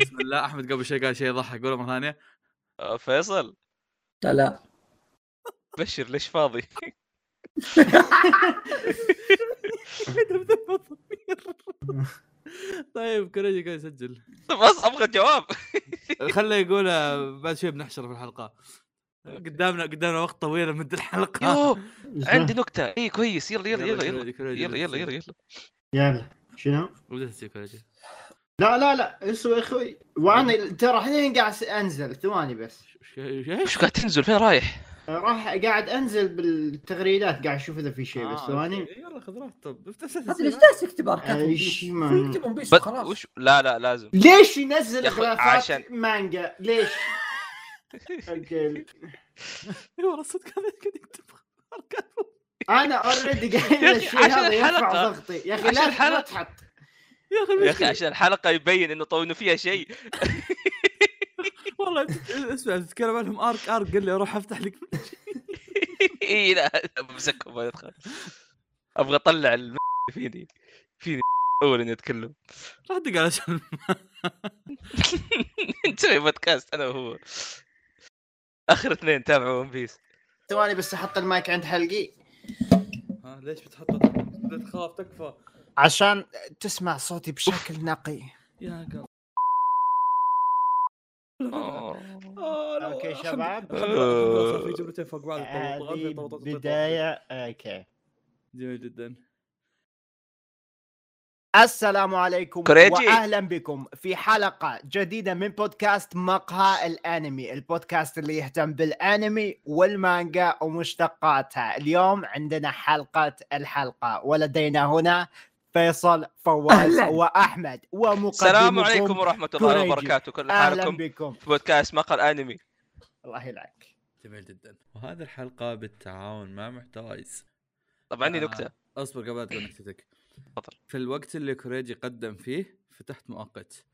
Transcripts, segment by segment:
بسم الله. أحمد قبل شيء قال شيء يضحك قوله مرة ثانية. آه، فيصل. لا لا. بشر ليش فاضي؟ طيب كوريجي قاعد يسجل. بس أبغى جواب خله يقول بعد شوي بنحشره في الحلقة. قدامنا قدامنا وقت طويل مد الحلقة. يوه عندي نكتة. إي كويس. يلا يلا يلا يلا. يلا يلا يلا يلا. يلا. شنو؟ تسوي كوريجي. لا لا لا أسوي أخوي. وأنا ترى الحين قاعد أنزل ثواني بس. وش قاعد تنزل؟ فين رايح؟ راح قاعد أنزل بالتغريدات قاعد أشوف إذا في شيء بس آه، ثواني. يلا خذ راحتك. طب افتح هذا ليش جالس يكتب اركات إيش ون ما- بيس؟ وش لا لا لازم. ليش ينزل عشان- مانجا؟ ليش؟ أوكي. أيوه صدق هذا قاعد يكتب. أنا اوريدي قايل الشيء عشان هذا يرفع. ضغطي. يا أخي. لا تحط. يا أخي يا أخي عشان الحلقة يبين إنه طو انه فيها شيء. والله اسمع تتكلم عنهم. أرك أرك قال لي أروح أفتح لك. إي لا امسكهم ما يدخل. أبغى أطلع الم... فيني فيني أول إني أتكلم. راح أدق على شان نسوي بودكاست أنا وهو. آخر اثنين تابعوا ون بيس ثواني بس أحط المايك عند حلقي. ها ليش بتحطه تخاف تكفى. عشان تسمع صوتي بشكل نقي يا قلب آه. آه، لا، okay، الحمد- شباب. جملتين فوق بعض هذه بداية okay جميل جدا السلام عليكم كوريجي. واهلا بكم في حلقة جديدة من بودكاست مقهى الأنمي، البودكاست اللي يهتم بالأنمي والمانجا ومشتقاتها، اليوم عندنا حلقة الحلقة ولدينا هنا فيصل فواز أهلاً. وأحمد ومقدمكم السلام عليكم ورحمة الله كوريجي. وبركاته كل أهلا حالكم بكم. في بودكاست مقهى الأنمي الله يلعك جميل جدا. وهذه الحلقة بالتعاون مع محتوايز طب عندي آه. نكته أصبر قبل لا تقول نكتتك. تفضل. في الوقت اللي كوريجي قدم فيه فتحت مؤقت.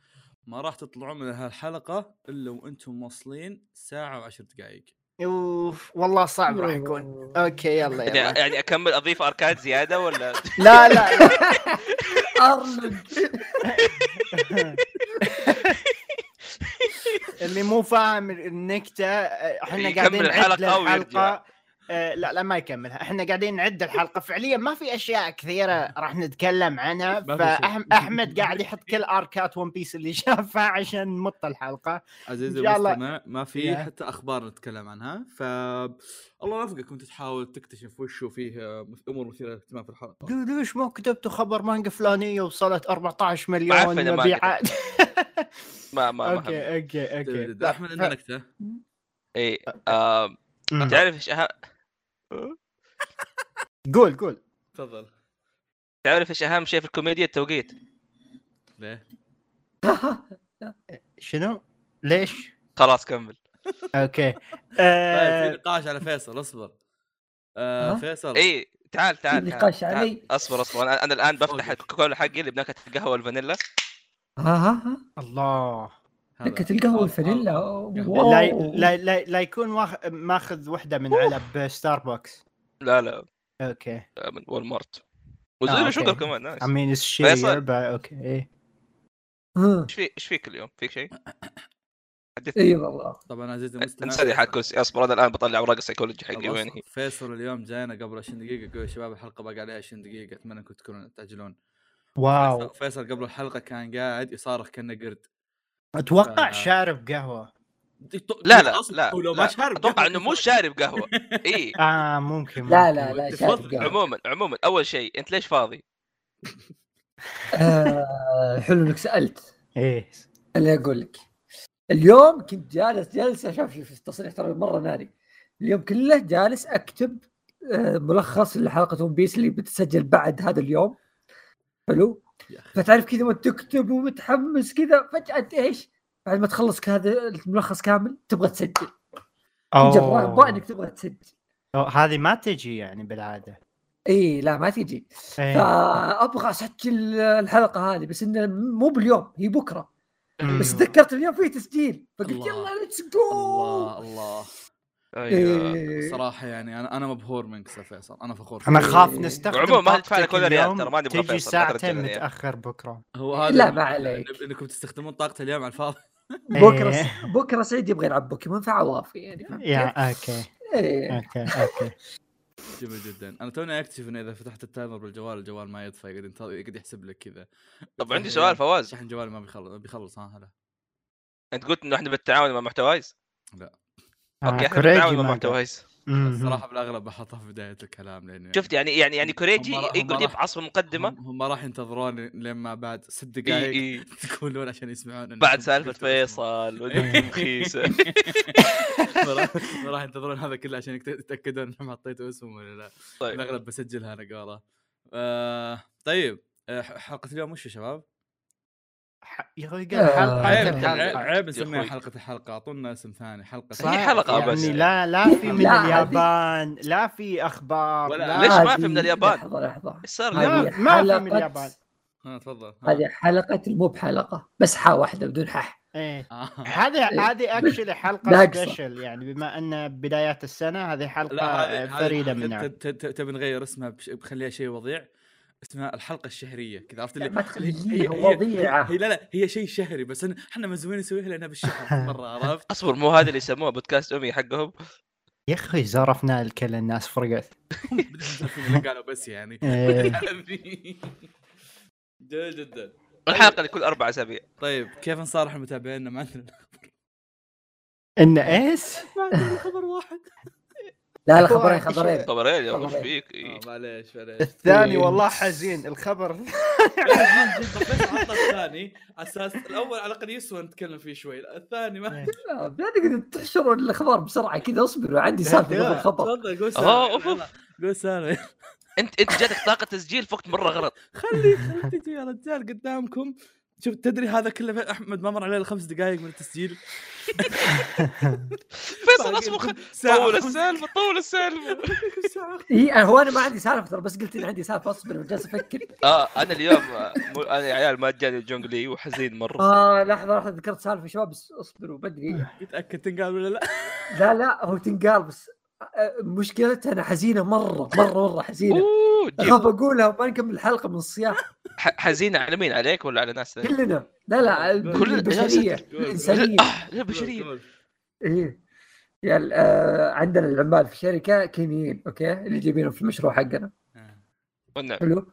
ما راح تطلعون من هالحلقة إلا وأنتم موصلين ساعة وعشر دقائق. أوف والله صعب راح يكون. okay يلا يعني, يلا. يعني أكمل أضيف أركاد زيادة ولا؟ لا لا ارنولد اللي مو فاهم النكتة إحنا يكمل قاعدين نعد الحلقة. الحلقة لا لا ما يكملها إحنا قاعدين نعد الحلقة فعليا ما في أشياء كثيرة راح نتكلم عنها. فاحمد قاعد يحط كل أركات ون بيس اللي شافها عشان نمط الحلقة عزيزي. المستمع ما في. حتى أخبار نتكلم عنها ف الله يوفقك وانت تحاول تكتشف وش فيه آه، أمور مثيرة للاهتمام في الحلقة ليش ما كتبتوا خبر مانجا فلانية وصلت 14 معفنة مليون. مبيعات ما ما ما أوكي أوكي أوكي أحمد عندنا نكتة اي آه. تعرف إيش قول قول تفضل تعرف إيش أهم شيء في الكوميديا التوقيت ليه؟ شنو؟ ليش؟ خلاص كمل okay طيب في آه، نقاش على فيصل اصبر آه؟ فيصل إي تعال تعال نقاش. علي. اصبر اصبر أنا, أنا الآن بفتح أوقف. الكوكاكولا حقي اللي بنكهة القهوة والفانيلا ها ها ها الله آه، والفانيلا آه، لا. لا لا, لا يكون. ماخذ وحدة من علب ستاربكس لا لا. أوكي. آه، من والمارت آه، وزيرو أوكي. شوكر كمان نايس shittier but أوكي إيه. ها. إيش في إيش فيك اليوم؟ فيك شيء؟ اي والله. طبعا عزيزي المستمع انسى حق كرسي أصبر أنا الآن بطلع اوراق السيكولوجي حقي وين هي؟ فيصل اليوم جاينا قبل 20 دقيقة. يقول يا شباب الحلقة باقي عليها 20 دقيقة. أتمنى أنكم تكونون تعجلون. واو. فيصل- قبل الحلقة كان قاعد يصارخ كأنه قرد. أتوقع آه. شارب قهوة لا لا أصلاً لا, لو لا. ما شارب أتوقع قهوة إنه مو. شارب قهوة اي آه ممكن لا ممكن. لا لا تفضل. شارب قهوة. عموما عموما أول شيء أنت ليش فاضي؟ آه، حلو إنك سألت إيه اللي أقول لك اليوم كنت جالس جلسه شوف شوف التصريح ترى مرة ناري اليوم كله جالس أكتب آه، ملخص لحلقة ون بيس اللي بتسجل بعد هذا اليوم حلو. فتعرف كذا وانت تكتب ومتحمس كذا فجأة إيش؟ بعد ما تخلص هذا الملخص كامل تبغى تسجل. رغبه إنك تبغى تسجل. أوه، هذه ما تجي يعني بالعادة. إي لا ما تجي. إيه. فأبغى أسجل الحلقة هذه بس إنه مو باليوم هي بكرة. مم. بس تذكرت اليوم في تسجيل. فقلت الله. يلا let's go الله الله. أيوه إيه. صراحة يعني أنا أنا مبهور منك أستاذ فيصل أنا فخور أنا. خاف إيه. نستخدم وعموما ما تدفع ولا ريال، ترى ما نبغى تجي ساعتين. متاخر بكرة هو هذا لا ما عليك. إنكم تستخدمون طاقة اليوم على الفاضي بكرة إيه. بكرة سعيد يبغى يلعب بوكيمون فعوافي يعني؟ يا okay. okay okay جميل جدا أنا توني أكتشف إنه إذا فتحت ال timer بالجوال الجوال ما يطفى يقعد ينتظر يقعد يحسب لك كذا طب عندي سؤال فواز شحن جوالي ما بيخلص بيخلص ها هلا أنت قلت إنه إحنا بالتعاون مع محتوايز لا. okay آه، إحنا كوريجي بالتعاون مع مهم. الصراحة بالأغلب بحطها في بداية الكلام لأنه شفت يعني يعني يعني كوريجي يقعد راح- يبعص في المقدمة هم, هم راح ينتظرون لين ما بعد ست دقائق. تقولون عشان يسمعون بعد سالفة. فيصل ما راح- ينتظرون هذا كله عشان يت- يتأكدون إنهم حطيتوا اسمهم ولا لا طيب بالأغلب بسجلها أنا قوله آه طيب آه، ح- حلقة اليوم وش يا شباب؟ ح- يا أخوي آه، حلقة عيب الحلقة. عيب, نسميها. حلقة الحلقة اعطونا اسم ثاني حلقة صح، هي حلقة يعني بس. لا لا في من اليابان لا في أخبار ولا- لا ليش ما هذه- في من اليابان؟ لحظة لحظة إيش صار ما في من حلقة- اليابان ها تفضل. هذه حلقة مو بحلقة بس حا واحدة بدون حح إيه آه. هذه هذه اكشلي حلقة. سبيشل يعني بما أن بدايات السنة هذه حلقة فريدة من نوعها ت- ت- تبي نغير اسمها بش- بخليها شيء وضيع اسمها الحلقة الشهرية كذا عرفت اللي ما هي- تخليها هي- لا لا هي شيء شهري بس إحنا مزوين نسويها لأنها بالشهر مرة عرفت؟ أصبر مو هذا اللي يسموه بودكاست أمي حقهم؟ يا أخي زرفنا الكل الناس فرقت قالوا بس يعني. إيه. جميل جدا الحلقة اللي كل أربع أسابيع. طيب كيف نصارح المتابعين ما عندنا إن إيش؟ ما عندنا خبر واحد. لا لا خبرين خبرين. خبرين يا وش. فيك؟ إيه. آه، معليش معليش. الثاني إيه. والله حزين الخبر. من جد بس عطى الثاني. على أساس الأول على الأقل يسوى نتكلم فيه شوي. الثاني ما لا لا تقدر تحشروا الأخبار بسرعة كذا اصبروا عندي سالفة لا. قبل الخبر. تفضل قول آه، سالفة. يلا، قول سالفة. أنت أنت جاتك طاقة تسجيل في وقت مرة غلط. خلي خلي تجي يا رجال قدامكم. شوف تدري هذا كله أحمد ما مر عليه إلا خمس دقائق من التسجيل. فيصل أصبر طول السالفه طول السالفه. اي أنا- هو أنا ما عندي سالفة ترى بس قلت إني عندي سالفة أصبر وجالس أفكر. آه أنا اليوم أنا يا عيال ما جاني جونجلي وحزين مرة. آه لحظة لحظة ذكرت سالفة شباب بس أصبروا بدري. متاكد تنقال ولا لا؟ لا لا هو تنقال بس مشكلتها أنا حزينة مرة مرة مرة حزينة. اخاف اقولها وما نكمل الحلقة من الصياح ح- حزينة على مين عليك ولا على ناس ثانية؟ كلنا لا لا كل- البشرية. الإنسانية آه، لا بشرية قول. إيه يعني آه عندنا العمال في الشركة كينيين okay اللي جايبينهم في المشروع حقنا آه. والنعم. حلو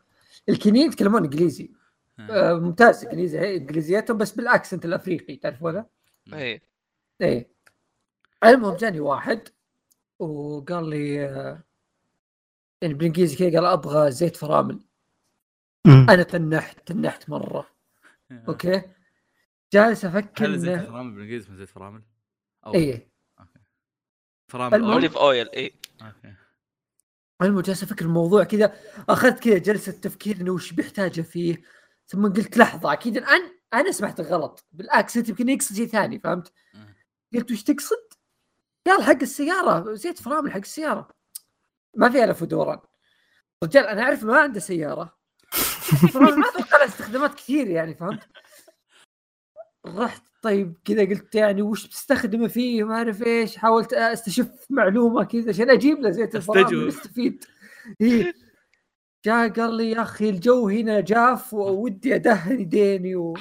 الكينيين يتكلمون إنجليزي آه. آه ممتاز إنجليزي انجليزيتهم بس بال accent الأفريقي تعرفونه؟ إيه إيه المهم جاني واحد وقال لي يعني بالإنجليزي كذا قال أبغى زيت فرامل. أنا تنحت تنحت مرة. okay؟ جالس أفكر هل زيت فرامل بالإنجليزي اسمه زيت فرامل؟ أو إيه. فرامل olive oil إيه. okay. المهم جالس أفكر الموضوع كذا. أخذت كذا جلسة تفكير إنه وش بيحتاجه فيه. ثم قلت لحظة أكيد أنا أنا سمعت غلط. بالاكسنت يمكن يقصد شيء ثاني فهمت؟ قلت وش تقصد؟ قال حق السيارة زيت فرامل حق السيارة. ما فيها لف ودوران. رجال أنا أعرف ما عنده سيارة. فرامل ما أتوقع استخدامات كثير يعني فهمت؟ رحت طيب كذا قلت يعني وش بتستخدمه فيه؟ ما أعرف إيش. حاولت أستشف معلومة كذا عشان أجيب له زيت. الفرامل يستفيد إيه. جاء قال لي يا أخي الجو هنا جاف وودي ادهن يديني و...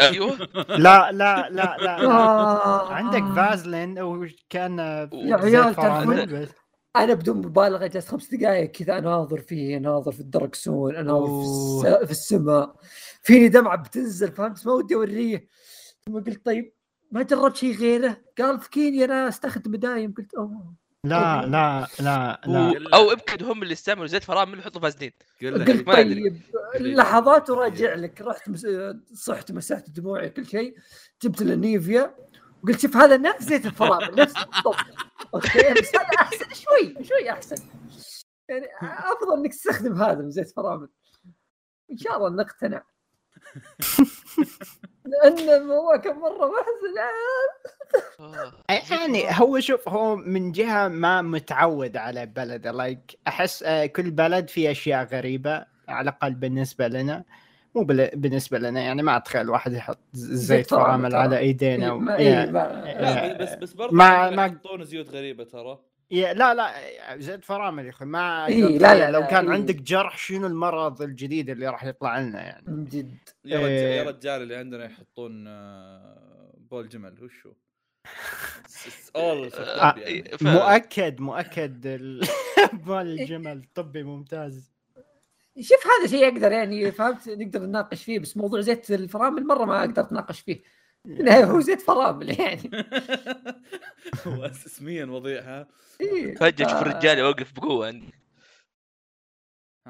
أيوه. لا لا لا لا آه. عندك فازلين أو كان يا عيال تعرفون-. أنا بدون مبالغة جلست خمس دقائق كذا أناظر فيه أناظر في الدركسون أناظر في. في السماء. فيني دمعة بتنزل فهمت؟ ما ودي أوريه. ثم قلت طيب ما جربت شيء غيره؟ قال فكيني أنا أستخدمه دايم. قلت أوه. لا لا لا و- لا. أو ابكد هم اللي استعملوا زيت فرامل يحطوا فازلين قلت. طيب لحظات وراجع لك. رحت مس... صحت مسحت دموعي كل شيء. جبت له نيفيا وقلت شوف هذا نفس زيت الفرامل نفس بالضبط أوكي بس هذا أحسن شوي شوي أحسن. يعني أفضل إنك تستخدم هذا من زيت فرامل إن شاء الله نقتنع. لأن الموضوع كم مرة محزن آه. يعني هو شوف هو من جهة ما متعود على بلده. لايك أحس آه، كل بلد فيه أشياء غريبة على الأقل بالنسبة لنا. مو بال- بالنسبة لنا يعني ما أتخيل واحد يحط زيت فرامل. على ايدينا و... ما- إيه، لا بس بس برضه ما- ما ما- يحطون زيوت غريبة ترى. لا لا زيت فرامل يا أخي ما إيه، لا، لا، لو لا، كان إيه. عندك جرح شنو المرض الجديد اللي راح يطلع لنا يعني من جد يا رجال إيه. يا رجال اللي عندنا يحطون آه، بول جمل وشو؟ آه، يعني. ف- مؤكد مؤكد ال- مال الجمل طبي ممتاز شوف هذا شيء أقدر يعني فهمت نقدر نناقش فيه بس موضوع زيت الفرامل مرة ما أقدر أتناقش فيه بالنهاية هو زيت فرامل يعني هو اسميا وضيع ها إيه. فجأة تشوف آه، الرجال يوقف بقوة عندي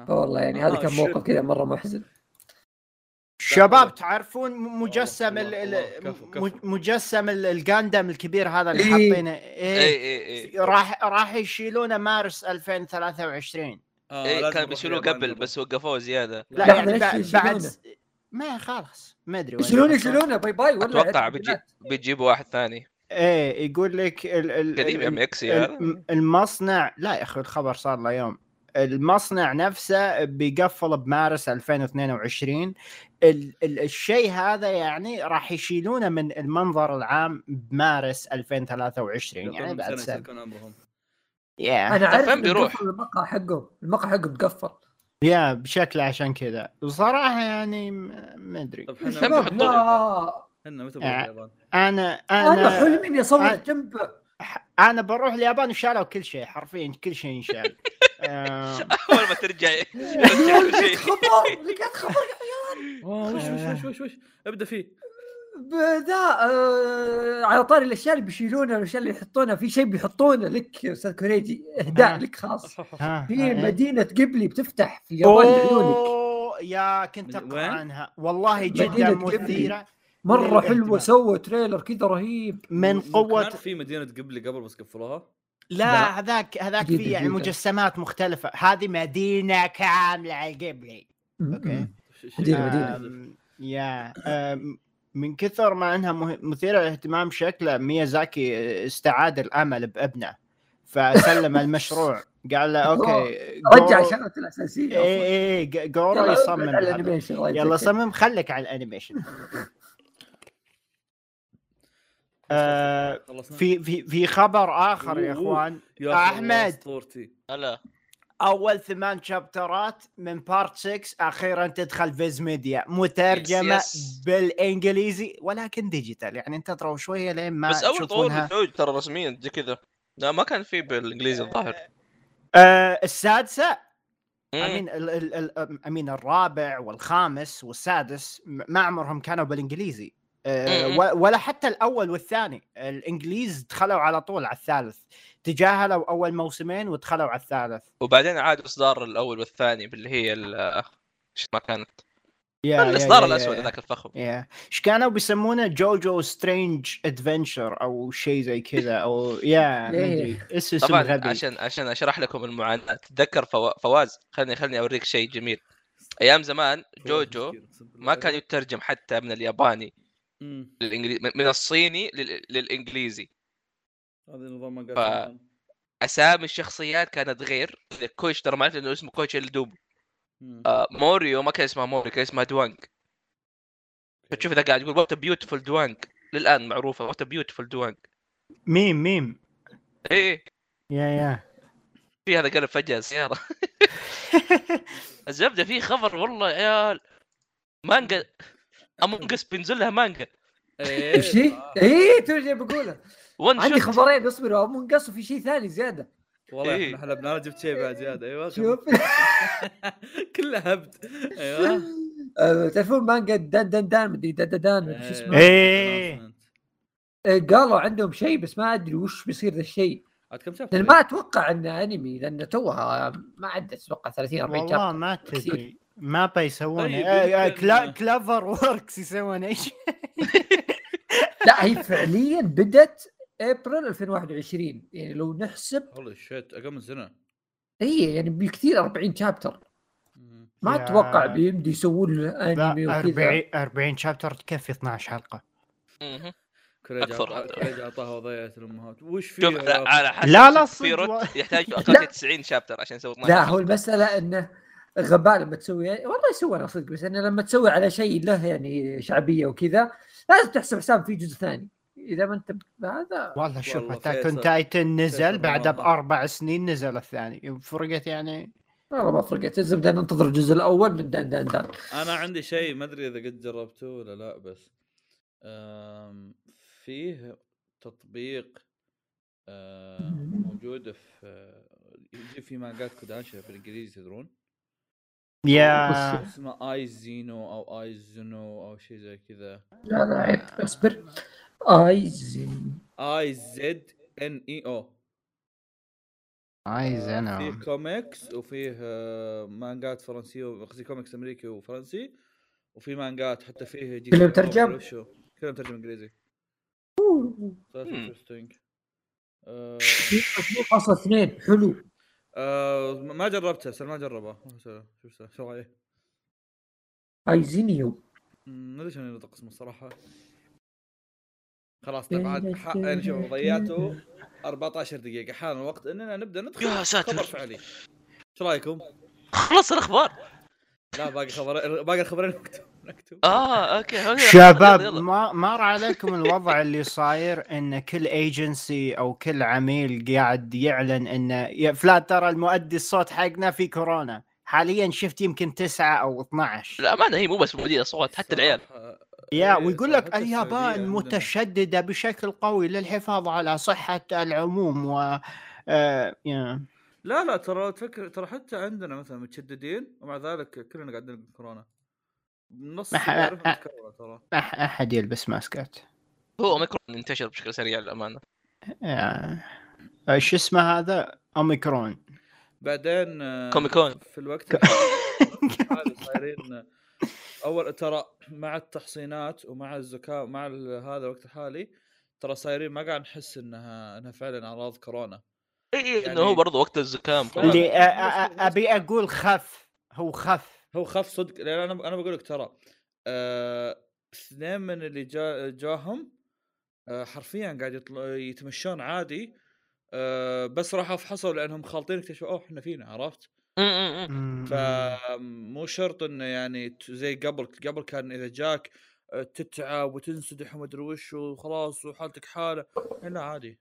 والله يعني هذا كان. موقف كذا مرة محزن شباب تعرفون مجسم. مجسم ال- الجاندم الكبير هذا اللي إيه. حاطينه اي اي اي راح راح يشيلونه مارس 2023 آه، إيه لازم كان نروح بيشيلوه قبل. بس وقفوه زيادة لا يعني؟ بعد ما خلاص ما أدري وين يشيلون. يشيلونه bye bye ولا أتوقع بيجي بيجيبوا واحد ثاني. إيه يقول لك ال ال قديم ام اكسي هذا الم- المصنع لا يا أخي الخبر صار له يوم. المصنع نفسه بيقفل بمارس 2022 ال ال الشيء هذا يعني راح يشيلونه من المنظر العام بمارس 2023 يعني بعد سنة سنة. يكون عمرهم يا أنا عارف بيروح؟ المقهى حقه. المقهى حقه مقفل. يا بشكل عشان كذا. وصراحه يعني ما أدري. طب إحنا متى آه. اليابان؟ أنا أنا أنا حلمي إني أصور أنا- جنبه أنا بروح اليابان وشالوا كل شيء حرفيا كل شيء انشال آه، أول ما ترجع. شيء خبر. لقيت خبر يا عيال. آه، وش وش وش وش؟ ابدأ فيه. بدا آه على طاري الأشياء اللي بيشيلونها الاشياء اللي يحطونها في شيء بيحطونه لك يا أستاذ كوريجي إهداء آه. لك خاص في ها، مدينة قبلي بتفتح في اليابان لعيونك اوه يا كنت أقرأ؟ عنها والله جدا. مثيرة مرة للاهتمام. حلوة سووا trailer كذا رهيب من قوة في مدينة جيبلي قبل بس قفلوها لا. هذاك هذاك في يعني. مجسمات مختلفة هذه مدينة كاملة جيبلي okay مدينة. آم، يا من كثر ما إنها مه- مثيرة للاهتمام شكله ميازاكي استعاد الأمل بأبنه. فسلم المشروع. قال له okay رجع شغلته الأساسية. اي اي جورو يلا يصمم يلا. صمم خليك على ال animation. آه، في في في خبر آخر يا. إخوان. يا أسطورتي. هلا. أول ثمان شابترات من part 6 أخيرا تدخل فيز ميديا مترجمة yes، yes. بالإنجليزي ولكن digital يعني انتظروا شوية لين ما بس أول طول بالزوج ترى رسميا زي كذا. لا ما كان في بالإنجليزي الظاهر. آه السادسة. I mean I mean الرابع والخامس والسادس ما عمرهم كانوا بالإنجليزي. آه ولا حتى الأول والثاني. الإنجليز دخلوا على طول على الثالث. تجاهلوا أول موسمين ودخلوا على الثالث. وبعدين عاد إصدار الأول والثاني باللي هي ال- إيش ما كانت. يا- الإصدار يا- الأسود ذاك الفخم. yeah. إيش كانوا بيسمونه؟ جوجو Strange Adventure أو شيء زي كذا أو yeah؟ اس اسم طبعا غبي عشان عشان أشرح لكم المعاناة. تذكر فوا- فواز خلني خلني أوريك شيء جميل. أيام زمان جوجو ما كان يترجم حتى من الياباني. للانجليزي من- الصيني لل- للإنجليزي. هذا نظام ما ف- أسامي الشخصيات كانت غير كويتشي ترى ما عرفت إنه اسمه كويتشي الدوب. آه موريو ما كان اسمها موريو كان اسمها دوانج فتشوف إذا قاعد يقول what a beautiful دوانج للآن معروفة وات بيوتيفول دوانج ميم ميم. إيه. يا يا. في هذا قلب فجأة السياره الزبدة في خبر والله يا عيال مانجا امونج اس بينزل لها مانجا. إيه. إيش هي؟ آه. إيه تو جاي بقولها ون عندي خبرين اصبروا امون قص وفي شيء ثاني زيادة. والله إيه. إحنا حلبنا أنا جبت شيء بعد زيادة. أيوه شوف. كله هبد. أيوه. آه، تعرفون مانجا دان دان دان؟ مدري دان دان دان شو اسمه إيه. آه، قالوا عندهم شيء بس ما أدري وش بيصير ذا الشيء عاد كم chapter ما أتوقع انه أنمي لأن توها ما عدت أتوقع 30 40 والله chapter. ما كثير. تدري. ما بيسوون طيب، آه، آه، يمكن- كلا كلافر وركس يسوون إيش؟ لا هي فعليا بدت ابريل 2021 يعني لو نحسب holy shit أقل من سنة. هي يعني بالكثير 40 شابتر. ما أتوقع بيمدي يسوون له انمي وكذا. 40 40 شابتر تكفي 12 حلقة. حتى. كوريج اعطاها وضعيه الأمهات. وش في على- حسب لا، لا، في والله. يحتاج. أقل 90 شابتر عشان يسوي 12 لا هو المسألة إنه غباء لما تسوي والله يسوى أنا صدق بس إنه لما تسوي على شيء له يعني شعبية وكذا لازم تحسب حساب في جزء ثاني. إذا ما أنت هذا والله شوف والله اتاك تايتن نزل بعدها. بأربع سنين نزل الثاني. فرقت يعني. والله ما فرقت الزبده ننتظر الجزء الأول من دان دان دان. أنا عندي شيء ما أدري إذا قد جربته ولا لا بس فيه تطبيق موجود في يجي في مانجات كودانشا بالانجليزي تدرون؟ يا اسمه آي زينو أو آي زينو أو شيء زي كذا. لا لا عيب اصبر. ايزن آي زد إن إي أو. عايز فيه أنا كوميكس وفيه آه، مانجات فرنسية قصدي كوميكس أمريكي وفرنسي وفي مانجات حتى فيه جي كلهم ترجم؟ كلهم ترجم إنجليزي. that's Hmm. interesting. آه، 2.2 حلو. آه، ما جربته سل ما جربه. شو شو شو رأيه؟ أيزينيو. ما أدري شلون ينطق اسمه الصراحة. خلاص طبعا ح- يعني شوف ضيعته 14 دقيقة. حان الوقت إننا نبدأ ندخل يا ساتر. خبر فعلي. إيش رأيكم؟ خلص الأخبار. لا باقي خبر باقي الخبرين. مكتوب مكتوب آه أوكي. شباب. ما مر عليكم الوضع اللي صاير إن كل ايجنسي أو كل عميل قاعد يعلن انه يا فلان ترى المؤدي الصوت حقنا في كورونا حاليا شفت يمكن تسعة أو 12 الامانه هي مو بس مدير اصوات حتى العيال صراحة، يا إيه، ويقول لك اليابان. متشددة بشكل قوي للحفاظ على صحة العموم و آه، يا. لا لا ترى تفكر ترى حتى عندنا مثلا متشددين ومع ذلك كلنا قاعدين بالكورونا نص ما ح- يعرف أ- كورونا ترى. أح- أحد يلبس ماسكات. هو أوميكرون انتشر بشكل سريع للأمانة. يا. آه، شو اسمه هذا؟ أوميكرون. بعدين آه، كوميكون. في الوقت الحالي صايرين أول ترى مع التحصينات ومع الزكاة مع ال- هذا الوقت الحالي ترى صايرين ما قاعد نحس انها إنها فعلا أعراض كورونا. اي اي يعني- انه هو برضه وقت الزكام لا، اللي آه، آه، أبي. أقول خف. هو خف. هو خف صدق لأن أنا أنا بقول لك ترى آه، اثنين من اللي جا جاهم آه، حرفيا قاعد يطل... يتمشون عادي آه، بس راحوا فحصوا لأنهم خالطين اكتشفوا أوه إحنا فينا عرفت؟ فمو شرط إنه يعني زي قبل قبل كان إذا جاك تتعب وتنسدح وما ادري وش وخلاص وحالتك حالة هنا عادي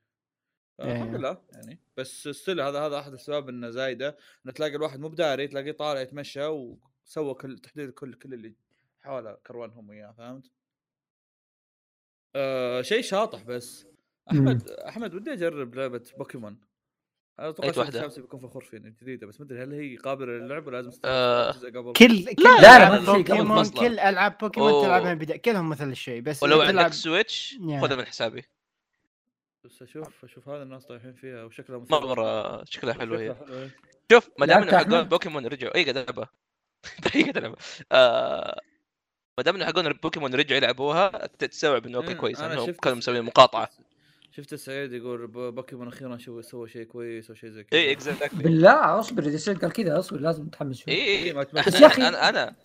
الحمد إيه. لله يعني بس ستيل هذا هذا أحد الاسباب إنه زايدة إنه تلاقي الواحد مو بداري تلاقيه طالع يتمشى وسوى كل تحديد كل كل اللي حوله كرونهم وياه فهمت؟ آه شيء شاطح بس أحمد أحمد ودي أجرب لعبة بوكيمون أنا أتوقع أية واحدة؟ شمسي بيكون فخور فينا جديدة بس ما أدري هل هي قابلة للعب ولا لازم. جزء قبل كل كل لا، لا، بوكيمون. كل ألعاب بوكيمون. تلعبها من البداية كلهم مثل الشيء بس ولو تلعب- عندك سويتش. خذها من حسابي بس أشوف أشوف هذا الناس طايحين فيها وشكلها مرة شكلها حلو هي. شوف ما دام؟ بوكيمون رجعوا أي قاعد العبها دقيقه العبها آه ما دام انه حقون بوكيمون رجعوا يلعبوها تستوعب انه أوكي مم، كويس. انه كانوا مسويين مقاطعة. شفت سعيد يقول بوكيمون أخيرا شو سوى شيء كويس أو شيء زي كذا. اي exactly بالله أصبر إذا سعيد قال كذا أصبر لازم نتحمس شوي. اي إيه، تمشي. بس يا أخي- أنا أنا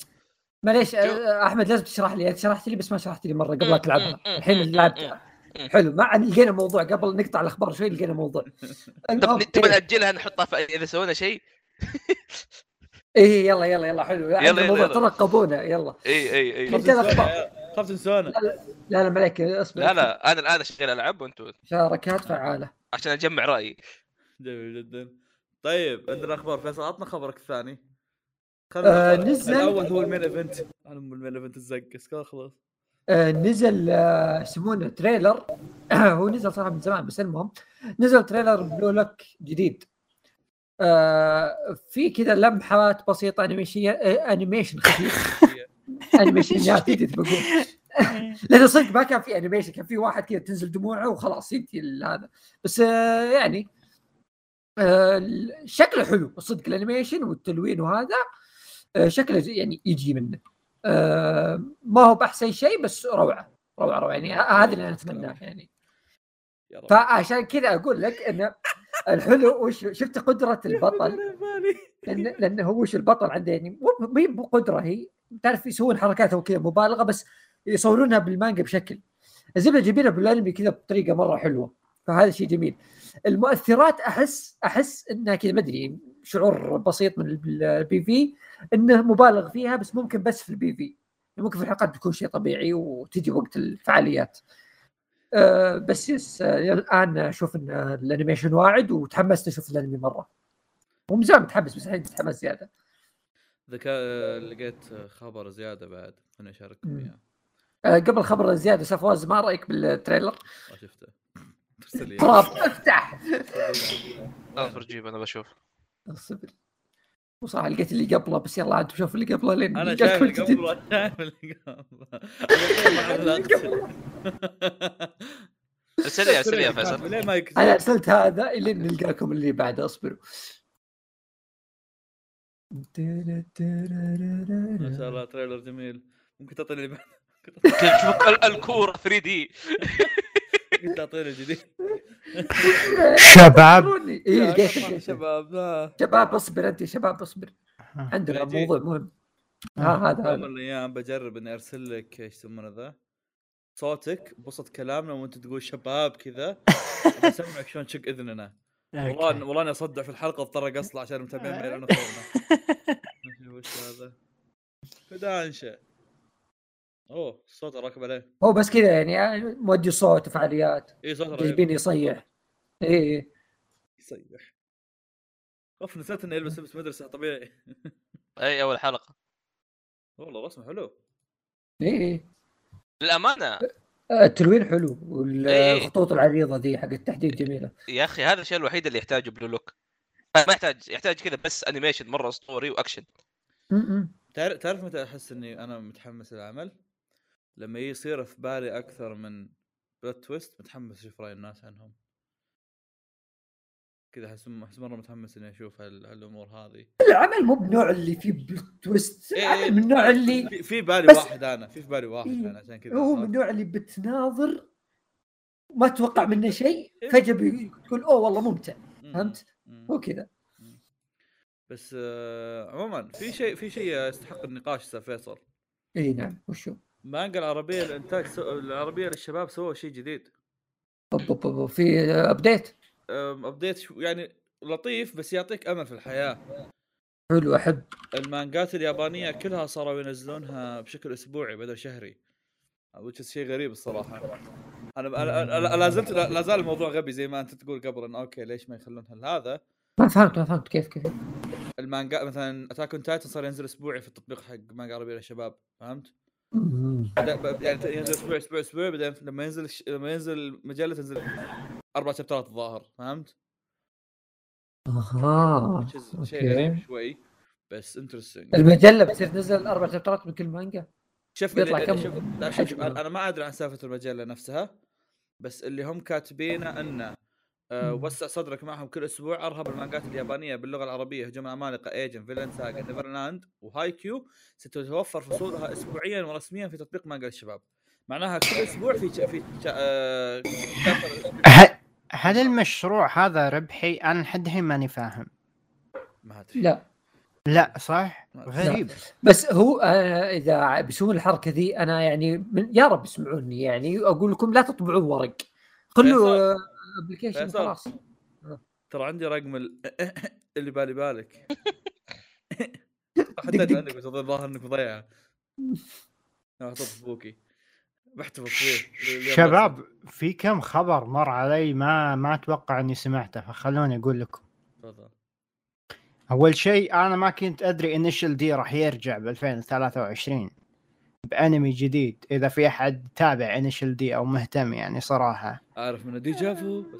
معليش آه، أحمد لازم تشرح لي. انت شرحت لي بس ما شرحت لي مرة قبل لا تلعبها. الحين لعبتها. حلو ما لقينا موضوع. قبل نقطع الأخبار شوي لقينا موضوع. طب تبغى إيه. نأجلها نحطها إذا سوينا شيء؟ إيه يلا يلا يلا حلو. يلا، يلا، يلا. ترقبونا يلا. اي اي اي. خاف تنسونا لا لا مالك أصبر. لا لا أنا الآن اشتغل العب وأنتم شاركات فعالة. عشان أجمع رأيي. جميل جدا. طيب عندنا أخبار. فيصل عطنا خبرك الثاني. آه، نزل- الأول هو ال main event. أنا ال main event الزق خلاص آه نزل آه يسمونه trailer. هو نزل صراحة من زمان بس المهم نزل trailer بلو لوك جديد. آه في كذا لمحات بسيطة animation آه animation خفيف. animation ات جديد بقول. لأنه صدق ما كان في animation كان في واحد كذا تنزل دموعه وخلاص ينتهي هذا. بس آه يعني آه شكله حلو صدق ال animation والتلوين وهذا آه شكله يعني يجي منه. آه ما هو بأحسن شيء بس روعة روعة روعة. يعني هذا اللي أنا أتمناه يعني. فعشان كذا أقول لك ان الحلو وش شفت قدرة البطل؟ لأن لأنه هو وش البطل عنده يعني مو بقدره هي؟ تعرف يسوون حركات وكذا مبالغة بس يصورونها بالمانجا بشكل. الزبدة جايبينها بالأنمي كذا بطريقة مرة حلوة فهذا شيء جميل. المؤثرات أحس أحس إنها كذا ما أدري شعور بسيط من ال PV إنه مبالغ فيها بس ممكن بس في ال PV. ممكن في الحلقات تكون شيء طبيعي وتجي وقت الفعاليات. أه بس yes آه، الآن أشوف إن ال animation واعد وتحمست أشوف الأنمي مرة. ومن زمان متحمس بس الحين متحمس زيادة. ذكاء لقيت خبر زيادة بعد خليني أشارككم. إياه. أه قبل خبر زيادة سفواز ما رأيك بال trailer؟ ما شفته. ارسل لي. افتح. اصبر جيب أنا بشوف. اصبر. وصح لقيت اللي قبله بس يلا عاد شوف اللي قبله لين أنا شايف اللي. قبله. شايف اللي قبله. ارسل لي ارسل لي يا فيصل. أنا أرسلت هذا الين نلقاكم اللي بعده اصبروا. ما شاء الله تريلر جميل. ممكن تعطيني اللي بعد شوف ال- الكوره 3 دي تعطيني جديد شباب. اي إيه،. شباب شباب اصبر أنت شباب اصبر. عندنا. موضوع مهم. ها هذا يوم هذا من الأيام بجرب إني أرسل لك إيش يسمونه ذا؟ صوتك بوسط كلامنا وأنت تقول شباب كذا. بسمعك شلون تشق إذننا. والله والله إني أصدع في الحلقة اضطر اقصله عشان المتابعين ما يلعنون وش هذا؟ فدا انشا أوه الصوت راكب عليه هو بس كذا يعني مودي صوت وفعاليات اي صوت جايبين يصيح. إيه يصيح. أوف نسيت انه يلبس لبس مدرسة طبيعي. أي أول حلقة. والله رسمه حلو. إيه للأمانة. التلوين حلو إيه. والخطوط العريضة ذي حق التحديد جميلة. يا أخي هذا الشيء الوحيد اللي يحتاجه بلو لوك ما يحتاج يحتاج كذا بس animation مرة اسطوري واكشن. تعرف تعرف متى أحس إني أنا متحمس للعمل؟ لما يصير في بالي أكثر من plot twist متحمس أشوف رأي الناس عنهم. كذا أحس أحس مرة متحمس إني أشوف هال- هالأمور هذه. العمل مو بنوع اللي فيه plot twist إيه، من النوع اللي في, بالي بس- واحد أنا في بالي واحد إيه. أنا عشان كذا هو من؟ النوع اللي بتناظر ما تتوقع منه شيء إيه. فجأة بتقول أوه والله ممتع مم. فهمت؟ هو كذا بس آه عموما في شيء في شيء يستحق النقاش أستاذ فيصل. اي نعم وشو؟ مانجا العربية الانتاج سو... العربية للشباب سووا شيء جديد. في update أم، update شو- يعني لطيف بس يعطيك أمل في الحياة. حلو أحب المانجات اليابانية كلها صاروا ينزلونها بشكل أسبوعي بدل شهري is شيء غريب الصراحة أنا لا زلت لا زال الموضوع غبي زي ما أنت تقول قبل انه أوكي ليش ما يخلونها هذا ما فهمت ما فهمت كيف كيف المانجا مثلا اتاك اون تايتن صار ينزل أسبوعي في التطبيق حق مانجا عربية للشباب فهمت؟ يعني ينزل أسبوع أسبوع أسبوع بعدين لما ينزل الش- لما ينزل مجله تنزل أربع chapter ات الظاهر فهمت؟ أها شيء شوي بس interesting المجلة بتصير تنزل أربع chapter ات من كل مانجا شوف بيطلع كم شوف شوف؟ أنا ما أدري عن سالفة المجلة نفسها بس اللي هم كاتبينه إنه آه. وسع صدرك معهم كل أسبوع أشهر المانجات اليابانية باللغة العربية هجوم العمالقة ايجن فينلند ساجا نيفرلاند وهاي كيو ستتوفر فصولها اسبوعيا ورسميا في تطبيق مانجا الشباب معناها كل أسبوع في ش- في ش- آه هل المشروع هذا ربحي؟ أنا لحد الحين ماني فاهم. ما أدري لا لا صح؟ لا. غريب. بس هو آه إذا بيسوون الحركة ذي أنا يعني من يا رب يسمعوني يعني أقول لكم لا تطبعون ورق خلوا application. خلاص. ترى عندي رقم ال- اللي بالي بالك. حتى بس الظاهر إنك مضيعه أنا حطيت بوكي. بحتفظ فيه شباب في كم خبر مر علي ما ما أتوقع إني سمعته فخلوني أقول لكم. تفضل. أول شيء أنا ما كنت أدري انيشل دي راح يرجع ب 2023 بانمي جديد إذا في أحد تابع انيشل دي أو مهتم يعني صراحة. عارف من ديجافو بس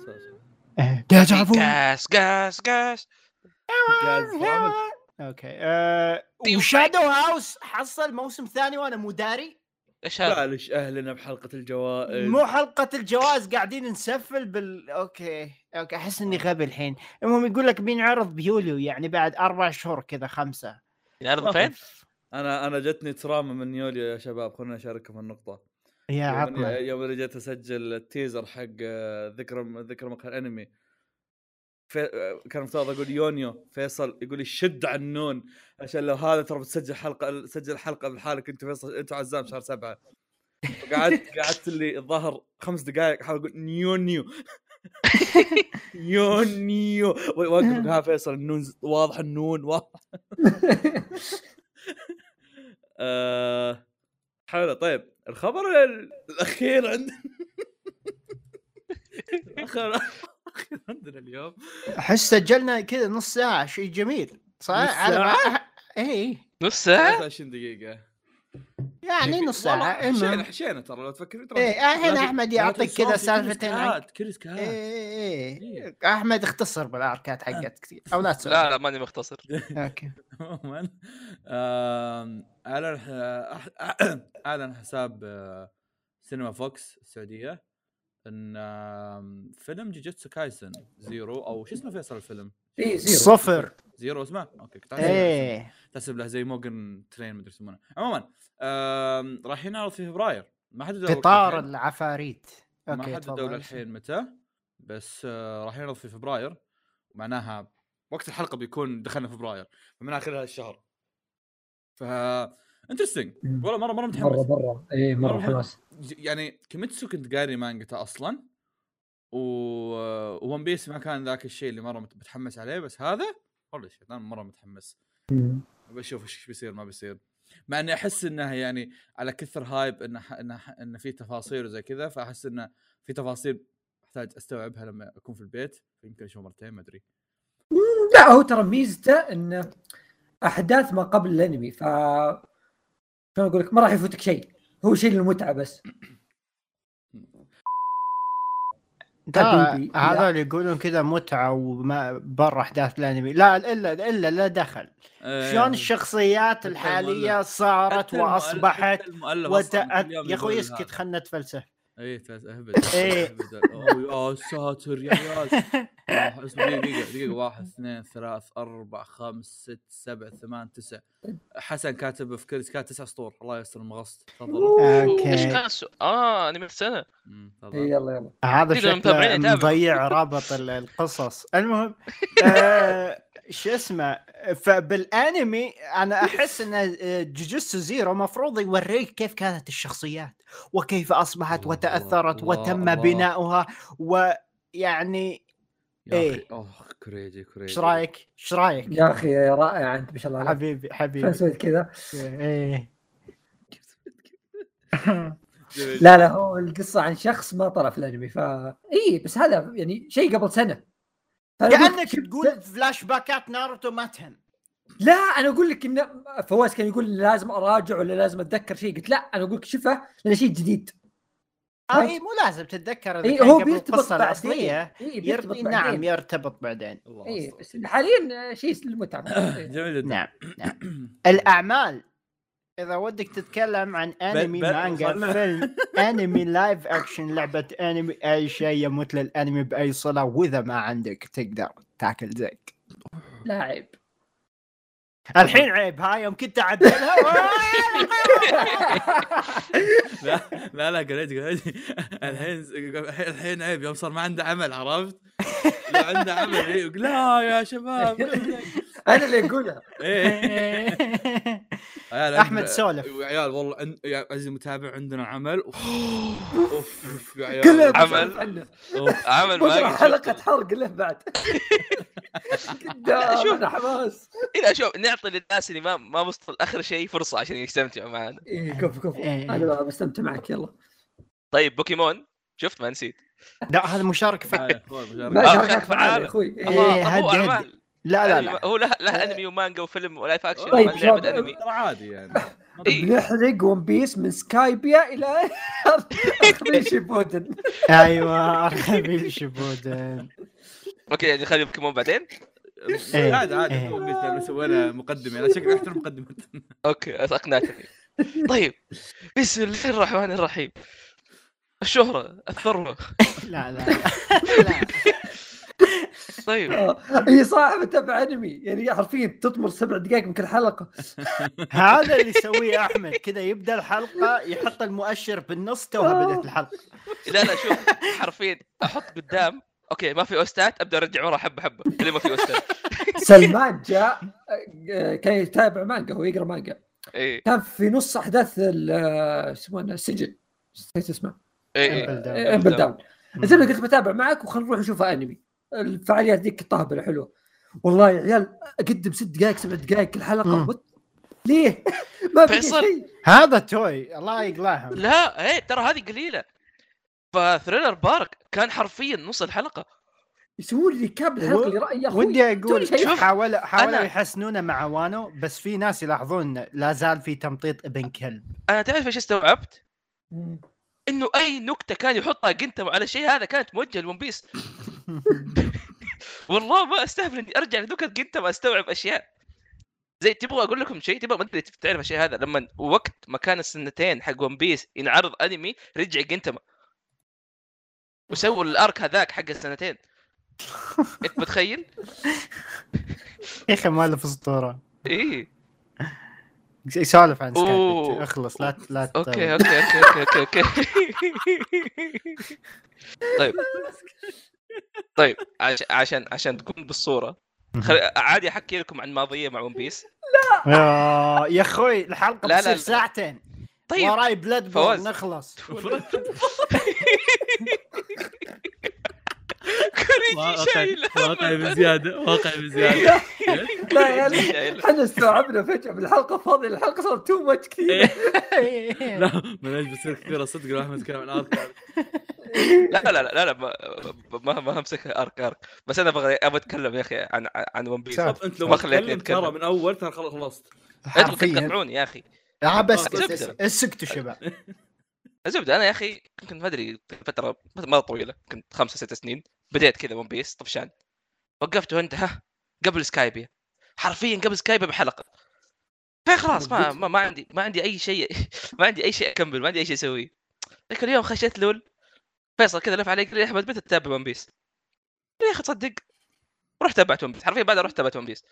إيه، ديجافو قاس قاس قاس جاز عمل أوكي. أه وشادو هاوس حصل موسم ثاني وأنا مو داري. إيش هذا؟ بالش أهلنا بحلقة الجوائز؟ مو حلقة الجواز قاعدين نسفل بال. أوكي أوكي أحس إني غبي الحين. المهم يقول لك بينعرض بيوليو يعني بعد أربع شهور كذا خمسة. ينعرض فين؟ أنا أنا جتني تراما من يوليو يا شباب خلونا نشارككم النقطة. يا عطنا. يوم اللي جيت أسجل ال teaser حق آه، ذكرى ذكرى مقهى الأنمي. في... آه، كان مفترض أقول يونيو فيصل يقول لي شد عنون عشان لو هذا ترى بتسجل حلقة سجل حلقة بحالك أنت فيصل أنت عزام شهر سبعة. قعدت قعدت لي الظاهر خمس دقائق احاول أقول يونيو يونيو يونيو واقف ها فيصل النون واضح النون واضح آه، حلو طيب الخبر ال- الأخير عندنا. الأخير عندنا اليوم. أحس سجلنا كذا نص ساعة شيء جميل صح؟ نص ما اي نص ساعة؟ 23 دقيقة. يعني نص ساعة حشينا حشينا ترى لو تفكر ترى إيه آه، هنا أحمد يعطيك كذا صوتي كل سالفتين سكات، كل سكات إيه أحمد اختصر بالأركات حقت كثير أو لا تسوي. لا لا ماني مختصر. أوكي. عموما اعلن اعلن حساب آه، سينما فوكس السعودية. إن فيلم جوجوتسو كايسن زيرو أو شو اسمه فيصل الفيلم؟ اي زيرو. صفر. زيرو اسمه؟ أوكي كنت إيه. تحسب له زي موجن ترين مدري يسمونه. عموما راح ينعرض في فبراير. ما حددوا قطار الحين. العفاريت. ما أوكي حددوا تفضل. للحين متى بس آه، راح ينعرض في فبراير. معناها وقت الحلقة بيكون دخلنا فبراير فمعناها خلال الشهر. ف interesting. والله مره مرة متحمس. مره مرة. اي مرة ج- يعني كيميتسو كنت قاري مانجته أصلا و ون بيس ما كان ذاك الشيء اللي مرة مت- متحمس عليه بس هذا والله أنا مرة متحمس. بشوف إيش بيصير ما بيصير. مع إني أحس إنه يعني على كثر هايب إنه إنه إنه في تفاصيل وزي كذا فأحس إنه في تفاصيل أحتاج أستوعبها لما أكون في البيت يمكن أشوف مرتين ما أدري. لا هو ترى ميزته إنه أحداث ما قبل الأنمي ف شلون أقول لك ما راح يفوتك شيء. هو شيء للمتعة بس. حبيبي، هذول يقولون كذا متعة وما برا أحداث الأنمي. لا إلا إلا لا دخل. آه، شلون الشخصيات الحالية صارت وأصبحت وت... يا أخوي اسكت هذا. خلنا نتفلسف. اي اهبد إيه. اهبد أوه، آه ساتر يا عيال اسمع دقيقة دقيقة واحد اثنين ثلاث أربع خمس ست سبع ثمان تسع. حسن كاتب في كريس كات تسع سطور. الله يستر المغص. تفضل. أوكي. إيش كان السؤال؟ آه انمي السنة تفضل. يلا يلا. هذا شكله. مضيع رابط ال- القصص. المهم آه شو اسمه فبالانمي أنا أحس إن جوجوتسو زيرو مفروض يوريك كيف كانت الشخصيات وكيف أصبحت وتأثرت الله، وتم الله. بناؤها ويعني إيه. أخي أوه crazy crazy إيش رأيك؟ إيش رأيك؟ يا أخي رائع أنت ما شاء الله عليك حبيبي حبيبي سويت كذا إيه. لا لا هو القصة عن شخص ما طلع في الأنمي ف اي بس هذا يعني شيء قبل سنة كأنك تقول فلاش باكات ناروتو ما تهم. لا أنا أقول لك إن فواز كان يقول لازم أراجع ولا لازم أتذكر شيء. قلت لا أنا أقول لك شوفه لأنه شيء جديد. آه فهمت؟ إي مو لازم تتذكر إذا إي كان هو بيرتبط القصة بعدين. الأصلية. إي بيرتبط يرتبط نعم يرتبط بعدين. إي. بس حاليا شيء للمتعه إيه. جميل جدا. نعم نعم. الأعمال إذا ودك تتكلم عن أنمي مانجا فيلم أنمي live action لعبة أنمي أي شيء يمت للأنمي بأي صلة وإذا ما عندك تقدر تاكل زيك. لا عيب الحين عيب ها يوم كنت أعدلها لا لا لا قريت قريت. الحين الحين عيب يوم صار ما عنده عمل عرفت؟ لو عنده عمل يقول لا يا شباب أنا اللي اقولها إيه. أحمد سولف. يا عيال والله عند... يا عزيزي المتابع عندنا عمل. أوف أوف يا عيال. عمل. عمل ما حلقة حرق له بعد. شوف. أنا حماس. لا شوف نعطي للناس اللي ما ما وصلوا لاخر شيء فرصة عشان يستمتعوا معنا. إيه كفو كفو إيه. أنا بستمتع معك يلا. طيب بوكيمون. شفت؟ ما نسيت. لا هذا مشاركة مشاركة. ما آه،. يا أخوي. إيه. إيه. هدي- اعمال لا لا لا. هو له له أنمي ومانجا وفيلم و live action طيب،. لعبه انمي ترى عادي يعني. إيه. بنحرق ون بيس من سكايبيا إلى اخذ شيبودن أيوه ارخبيل شبودن أوكي يعني خلي بوكيمون بعدين. إيه. عادي عادي. إيه. هو بيت- لما سوينا مقدمة. أنا شكلي احترم مقدمتنا أوكي اقنعتني طيب بسم الله الرحمن الرحيم. الشهرة الثروة. لا لا لا. طيب. هي صاحبة تبع أنمي يعني حرفيا تطمر سبع دقائق من كل حلقة. هذا اللي يسويه أحمد كذا يبدأ الحلقة يحط المؤشر بالنص توها بدأت الحلقة. لا لا شوف حرفيا أحط قدام أوكي ما في اوستات أبدأ أرجع ورا حبه حبه اللي ما في اوستات سلمان جاء آه، كان يتابع مانجا هو يقرأ مانجا. اي كان في نص أحداث ال- آه، اسمه السجن نسيت اسمه. اي. امبل داون قلت بتابع معك وخلنا نروح نشوف أنمي. الفعاليات ذيك طاهبه حلوة والله يا عيال اقدم ست دقائق سبع دقائق كل حلقة. وات- ليه؟ ما في فيصل. شيء هذا توي الله يقلاهم لا إيه ترى هذه قليلة فثريلر بارك كان حرفيا نص الحلقة يسوون لي كاب الحلقة اللي رأي أخوي ودي أقول شيء. شوف، حاولوا يحسنونه مع وانو بس في ناس يلاحظون لا زال في تمطيط ابن كلب أنا تعرف إيش استوعبت؟ إنه أي نكتة كان يحطها جنتم على الشيء هذا كانت موجهه لون بيس والله ما أستهبل إني أرجع لنكت جنتم أستوعب أشياء. زي تبغى أقول لكم شيء تبغى ما أدري تعرف الشيء هذا؟ لما وقت ما كان السنتين حق ون بيس ينعرض أنمي رجع جنتما وسووا ال arc هذاك حق السنتين. أنت متخيل؟ يا أخي مالف اسطوره إيه. يسولف عن سكايب أوه. أخلص لا لا أوكي أوكي أوكي أوكي أوكي طيب. طيب عش- عشان عشان تكون بالصورة خل... عادي أحكي لكم عن ماضية مع ون بيس يا يا أخوي الحلقة لا، لا، بتصير لا. ساعتين. طيب. وراي بلاد. بورن نخلص. كوريجي شايل واقعي بزيادة واقعي بزيادة. لا يا يعني. إحنا استوعبنا فجأة بالحلقة فاضيه الحلقة صارت تو ماتش كثير لا معليش بتصير كثيرة صدق لو احمد يتكلم عن ارك لا لا لا لا, لا ما, ما, ما امسك arc arc. بس أنا أبغى أبغى أتكلم يا أخي عن عن ون بيس أنت لو ما خليتني تتكلم ترى. من أول ترى خلاص خلصت. أنتم تقطعون يا أخي. لا بس آه،. بس- اسكتوا شباب. الزبده أنا يا أخي كنت ما أدري فترة ما طويلة. كنت خمسة ست سنين. بديت كذا ون بيس طفشان وقفت وانتهى قبل سكايبيا حرفيا قبل سكايبيا بحلقة. فخلاص ما, ما ما عندي ما عندي أي شيء ما عندي أي شيء أكمل ما عندي أي شيء أسويه. ذاك اليوم خشيت لول. فيصل كذا لف علي قال لي أحمد متى تتابع ون بيس؟ يا أخي تصدق. رحت تابعت ون بيس حرفيا بعدها رحت تابعت ون بيس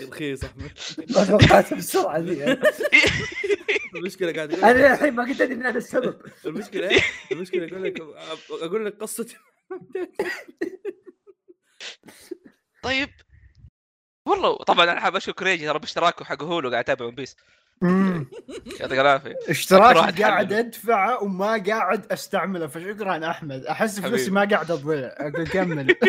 رخيص أحمد. ما توقعت بالسرعه ذي. المشكلة قاعد يقول أنا الحين ما قلت أدري ان أنا السبب. المشكلة؟ المشكلة أقول لك أقول لك قصة. طيب. والله طبعا أنا حاب أشكر كريجي ترى باشتراكه حق هولو قاعد أتابع ون بيس. يعطيك العافيه اشتراك قاعد. ادفعه وما قاعد أستعمله. فشكرا أحمد. أحس فلوسي. ما قاعد تضيع أقول كمل.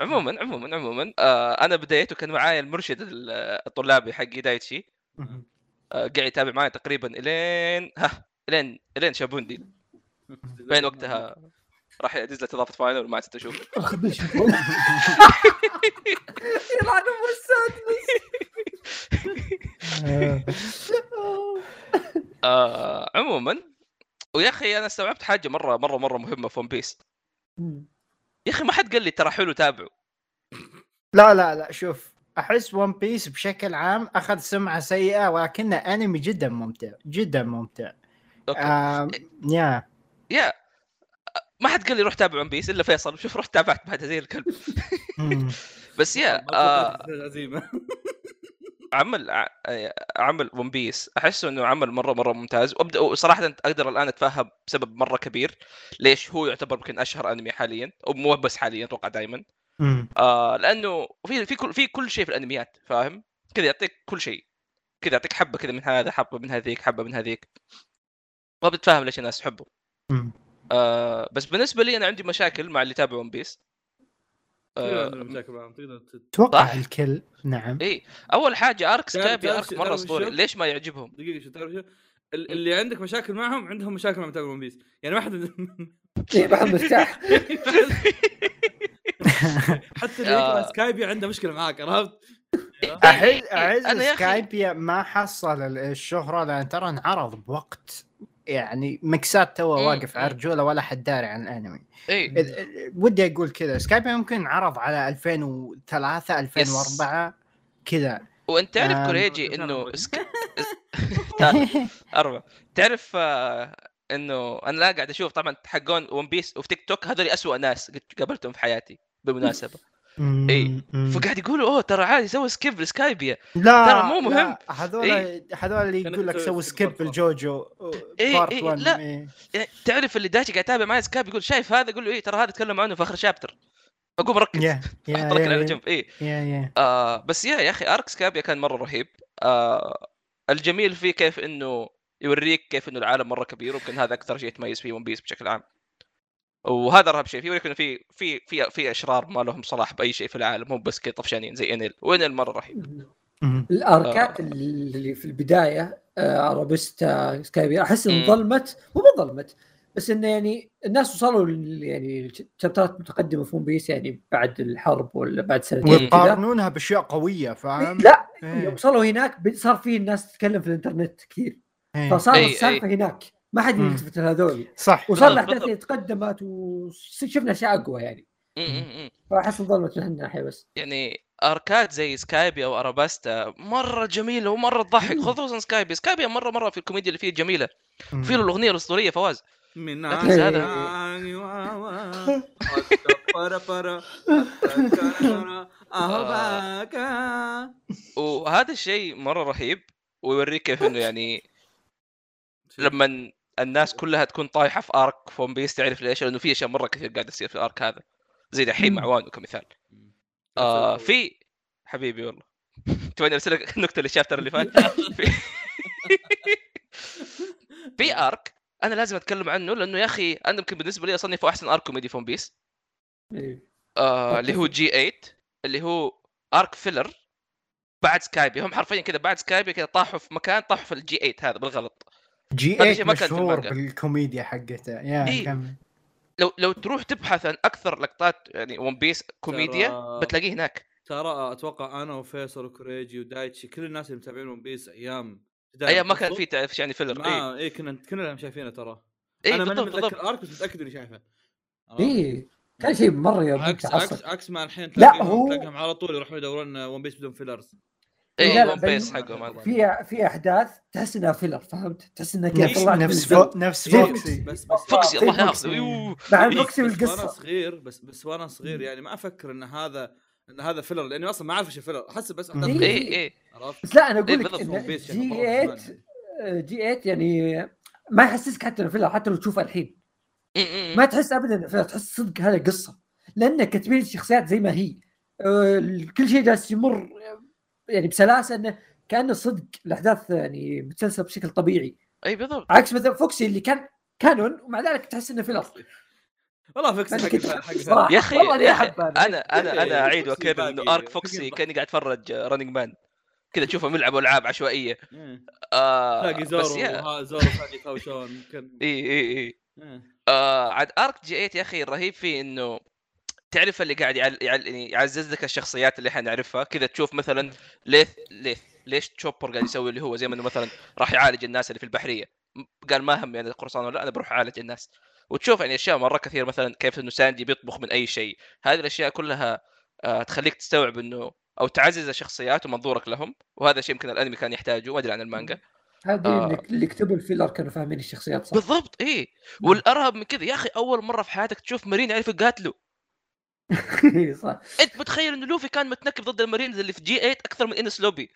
عموما عموما عموما آه أنا بديت وكان معايا المرشد ال- الطلابي حقي دايتشي. آه قاعد يتابع معي تقريبا الين ها الين إلين شابوندي. بين وقتها. راح يدز له إضافة فاينل وما عاد أشوف خبيش يلعن ام السادس. آه. عموما ويا أخي أنا استوعبت حاجة مرة مرة مرة مهمة في ون بيس يا أخي ما حد قال لي ترى حلو تابعه. لا لا لا شوف أحس ون بيس بشكل عام أخذ سمعة سيئة ولكنه انمي جدا ممتع جدا ممتع. okay. يا يا ما حد قال لي روح تابع ون بيس إلا فيصل. شوف رحت تابعت بعدها زي الكلب. بس يا آه عمل ع- عمل ون بيس احسه إنه عمل مرة مرة ممتاز. وأبدأ وصراحة أقدر الآن اتفهم بسبب مرة كبير. ليش هو يعتبر يمكن أشهر أنمي حاليا؟ أو مو بس حاليا أتوقع دائما. آه لأنه في في كل في كل شيء في الأنميات فاهم؟ كذا يعطيك كل شيء. كذا يعطيك حبة كذا من هذا حبة من هذيك حبة من هذيك. ما بتفهم ليش الناس تحبه. آه بس بالنسبة لي أنا عندي مشاكل مع اللي يتابع ون بيس آه أتوقع. الكل نعم إي أول حاجة ارك سكابي ارك مرة أسطوري؟ ليش ما يعجبهم؟ دقيقة شو تعرف شو ال- اللي عندك مشاكل معهم عندهم مشاكل مع متابع ون بيس يعني واحد إي ما حد مرتاح حتى اللي يقرا آه. سكايبي عنده مشكلة معاك عرفت؟ احس أحس سكايبيا ما حصل ال- الشهرة لأن ترى انعرض بوقت يعني مكسات تو واقف. على رجوله ولا حد داري عن الانمي ال- ودي أقول كذا سكايبيا ممكن انعرض على 2003 2004 كذا وأنت تعرف آم. كوريجي إنه؟ سك... أربع تعرف آه، إنه أنا لا قاعد أشوف طبعا حقون ون بيس وفي تيك توك هذول اسوء ناس قابلتهم في حياتي بالمناسبة مم. فقاعد يقولوا أوه ترى عادي سوي سكيب لسكايبيا لا ترى مو مهم. هذول إيه. هذول اللي يقول لك سوي سكيب. الجوجو إيه، بارت إيه، 1 لا. إيه. يعني تعرف اللي داشي قاعد يتابع معي سكايب يقول شايف هذا يقول له إيه ترى هذا تكلم عنه في آخر شابتر أقوم مركز يا يا أحط ركن على يا جنب إيه يا يا آه بس يا يا أخي ارك سكابيا كان مرة رهيب آه الجميل فيه كيف إنه يوريك كيف إنه العالم مرة كبير ويمكن هذا أكثر شيء يتميز فيه ون بيس بشكل عام وهذا ارهب شيء. فيه ولكن في في في في أشرار ما لهم صلاح بأي شيء في العالم مو بس كذا طفشانين زي إنيل. وإنيل مرة رهيب. ال arcات اللي في البداية آه، ارابيستا سكايبي أحس. إنه ظلمت. مو ظلمت بس إنه يعني الناس وصلوا يعني chapterات متقدمة في ون بيس يعني بعد الحرب ولا بعد سنتين ويقارنونها بأشياء قوية فاهم؟ لا إيه. يوم وصلوا هناك صار في الناس تتكلم في الإنترنت كثير. إيه. فصار إيه، السالفة هناك. ما حد. يلتفت لهذول. صح. وصار بالضبط، الاحداث. تقدمت وشفنا أشياء أقوى يعني. فاحس ظلمت من هالناحيه بس. يعني arcات زي سكايبي أو أراباستا مرة جميلة ومرة تضحك. خصوصا سكايبي. سكايبي مرة مرة في الكوميديا اللي فيه جميلة. في له الأغنية الأسطورية فواز. من هذا. هذا وهذا الشيء مرة رهيب ويوريك كيف إنه يعني لما الناس كلها تكون طايحة في arc فون بيس تعرف ليش؟ لأنه في أشياء مرة كثير قاعدة تصير في ال arc هذا. زي دحين مع. وانو كمثال. آه في حبيبي والله. تبغاني أرسل لك النكته اللي شافتها اللي فات؟ في في ارك أنا لازم أتكلم عنه لأنه يا أخي أنا يمكن بالنسبة لي اصنفه أحسن ارك كوميدي فون بيس. آه اللي هو جي 8 اللي هو ارك فيلر بعد سكايبي هم حرفيا كذا بعد سكايبي كذا طاحوا في مكان طاحوا في الجي 8 هذا بالغلط. جي هذا 8 شيء ما كان في مشهور. بالكوميديا حقته. يا إيه. كمل لو لو تروح تبحث عن أكثر لقطات يعني One Piece كوميديا ترى- بتلاقيه هناك. ترى أتوقع أنا وفيصل وكوريجي ودايتشي كل الناس اللي متابعين One Piece أيام أيام ما كان في تعرف يعني filler اي ما اي كنا كنا شايفينه ترى. اي أنا ماني متذكر arc بس متاكد إني شايفه؟ إيه كان شيء مرة عكس عكس عكس ما الحين لا، تلاقيهم هو- تلاقيهم على طول يروحون يدورون One Piece بدون fillers اي One Piece حقهم في في أحداث تحس إنها filler فهمت؟ تحس انها كذا نفس طلعت نفس فو... نفس فوكسي بس بس فوكسي الله يوه. مع إيه، فوكسي بس وأنا والقصة. صغير بس بس وأنا صغير يعني ما أفكر إن هذا إن هذا filler لأني أصلا ما أعرف إيش filler أحس بس إيه. اي اي عرفت؟ بس لا أنا إيه، أقول لك ون بيس جي شايفه مرة 8 زمان. آه، G 8 يعني ما يحسسك حتى إنه filler حتى لو تشوفه الحين. ما تحس ابدا إنه filler تحس صدق هذا قصة. لأن كاتبين الشخصيات زي ما هي. آه، كل شيء جالس يمر يعني بسلاسة إنه كأنه صدق الأحداث يعني متسلسله بشكل طبيعي. أي بالضبط. عكس مثلا فوكسي اللي كان canon ومع ذلك تحس إنه filler. والله أنا حق. يا أخي يا هذا. أنا أنا أنا أعيد فوكسي واكرر إنه arc فوكسي كأني قاعد أتفرج Running Man كذا تشوفه يلعب ألعاب عشوائية. إيه. آه تلاقي زورو يا. زورو ثاني يتهاوشون اي اي اي إيه. آه عاد arc G 8 يا أخي الرهيب فيه إنه تعرف اللي قاعد. يعني يعزز لك الشخصيات اللي إحنا نعرفها؟ كذا تشوف مثلا ليث ليث ليش تشوبر قاعد يسوي اللي هو زي ما إنه مثلا راح يعالج الناس اللي في البحرية؟ قال ما هم يعني القرصان ولا لا، أنا بروح أعالج الناس. وتشوف يعني أشياء مره كثير مثلا كيف إنه سانجي بيطبخ من أي شيء. هذه الأشياء كلها آه تخليك تستوعب إنه أو تعزز الشخصيات ومنظورك لهم. وهذا شيء يمكن الأنمي كان يحتاجه ما أدري عن المانجا. هذه آه. اللي اللي كتبوا ال filler كانوا فاهمين الشخصيات صح. بالضبط اي والأرهب من كذا يا أخي أول مرة في حياتك تشوف marine يعرف يقاتله صح. أنت متخيل إنه لوفي كان متنكب ضد المارينز اللي في G 8 أكثر من إنس لوبي؟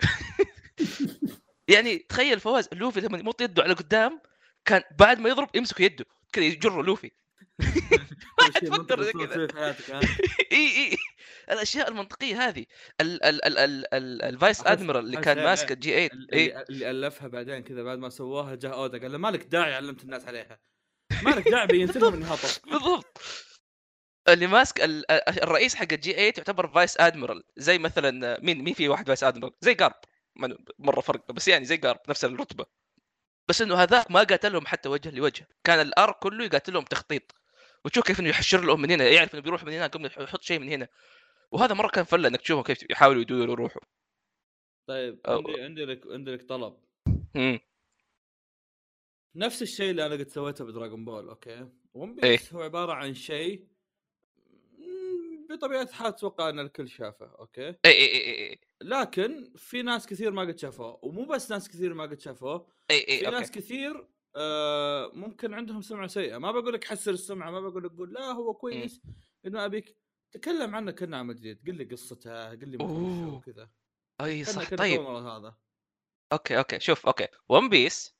يعني تخيل فواز لوفي لما يمط يده على قدام كان بعد ما يضرب يمسك يده. كذا يجر لوفي. شيء تفكر منطقي زي كذا. ها؟ إي إي. الأشياء المنطقية هذه. ال ال ال ال ال ال vice admiral اللي كان ماسك ال G 8 إي. اللي, ألفها بعدين كذا بعد ما سواها جاء أودا قال له مالك داعي علمت الناس عليها. مالك داعي بينت لهم اني هطف بالضبط. اللي ماسك ال- ال- الرئيس حق ال G 8 يعتبر vice admiral. زي مثلا مين مين في واحد vice admiral؟ زي جارب مرة فرق. بس يعني زي جارب نفس الرتبة. بس إنه هذاك ما قاتلهم حتى وجه لوجه. كان ال arc كله يقاتلهم تخطيط. وتشوف كيف إنه يحشر لهم من هنا يعرف إنه بيروح من هنا قبل يحط شيء من هنا. وهذا مرة كان فله إنك تشوفهم كيف يحاولوا يدوروا يروحوا طيب أو- عندي عندي لك عندي لك طلب. امم نفس الشيء اللي أنا قد سويته ب Dragon Ball okay؟ One إيه. Piece هو عبارة عن شيء مم، بطبيعة الحال أتوقع إن الكل شافه okay؟ إي إي إي إي لكن في ناس كثير ما قد شافوه ومو بس ناس كثير ما قد شافوه إي في اي ناس كثير آه ممكن عندهم سمعة سيئة. ما بقول لك حسن السمعة ما بقول لك قول لا هو كويس إنه أبيك. تكلم عنه كأنه عمل جديد قل لي قصته قل لي. وكذا. أي صح. طيب. هذا. okay okay. شوف okay. One Piece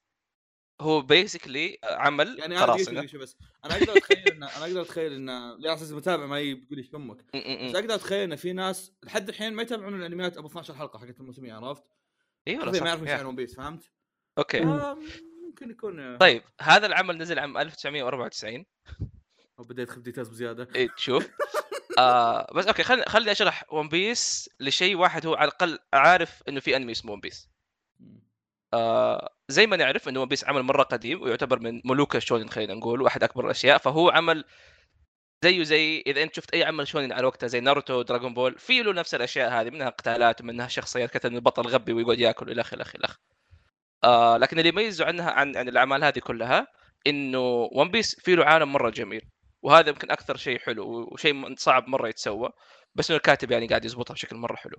هو basically عمل يعني قراصنه دقيقة بس أنا أقدر أتخيل ان أنا أقدر أتخيل إن لا أساس المتابع ما يقول إيش م- بس. أقدر أتخيل إن في ناس لحد الحين ما يتابعون الأنميات أبو 12 حلقة حقت الموسمية عرفت؟ اي والله حرفيا صح ما يعرفون إيش يا. يعني One Piece فهمت؟ okay ممكن يكون طيب هذا العمل نزل عام 1994 وبديت خذ details بزيادة اي تشوف آه بس okay خليني خليني أشرح One Piece لشخص واحد هو على الأقل عارف إنه في أنمي اسمه One Piece آه زي ما نعرف إنه One Piece عمل مرة قديم ويعتبر من ملوك ال shonen خلينا نقول واحد أكبر الأشياء فهو عمل زيه زي إذا أنت شفت أي عمل shonen على وقتها زي ناروتو Dragon Ball في له نفس الأشياء هذه منها قتالات ومنها شخصيات كذا إنه البطل غبي ويقعد يأكل إلى آخره إلى آخره آه لكن اللي يميزه عنها عن عن الأعمال هذه كلها إنه One Piece في له عالم مرة جميل وهذا يمكن أكثر شيء حلو وشيء صعب مرة يتسوى بس إنه الكاتب يعني قاعد يضبطها بشكل مرة حلو.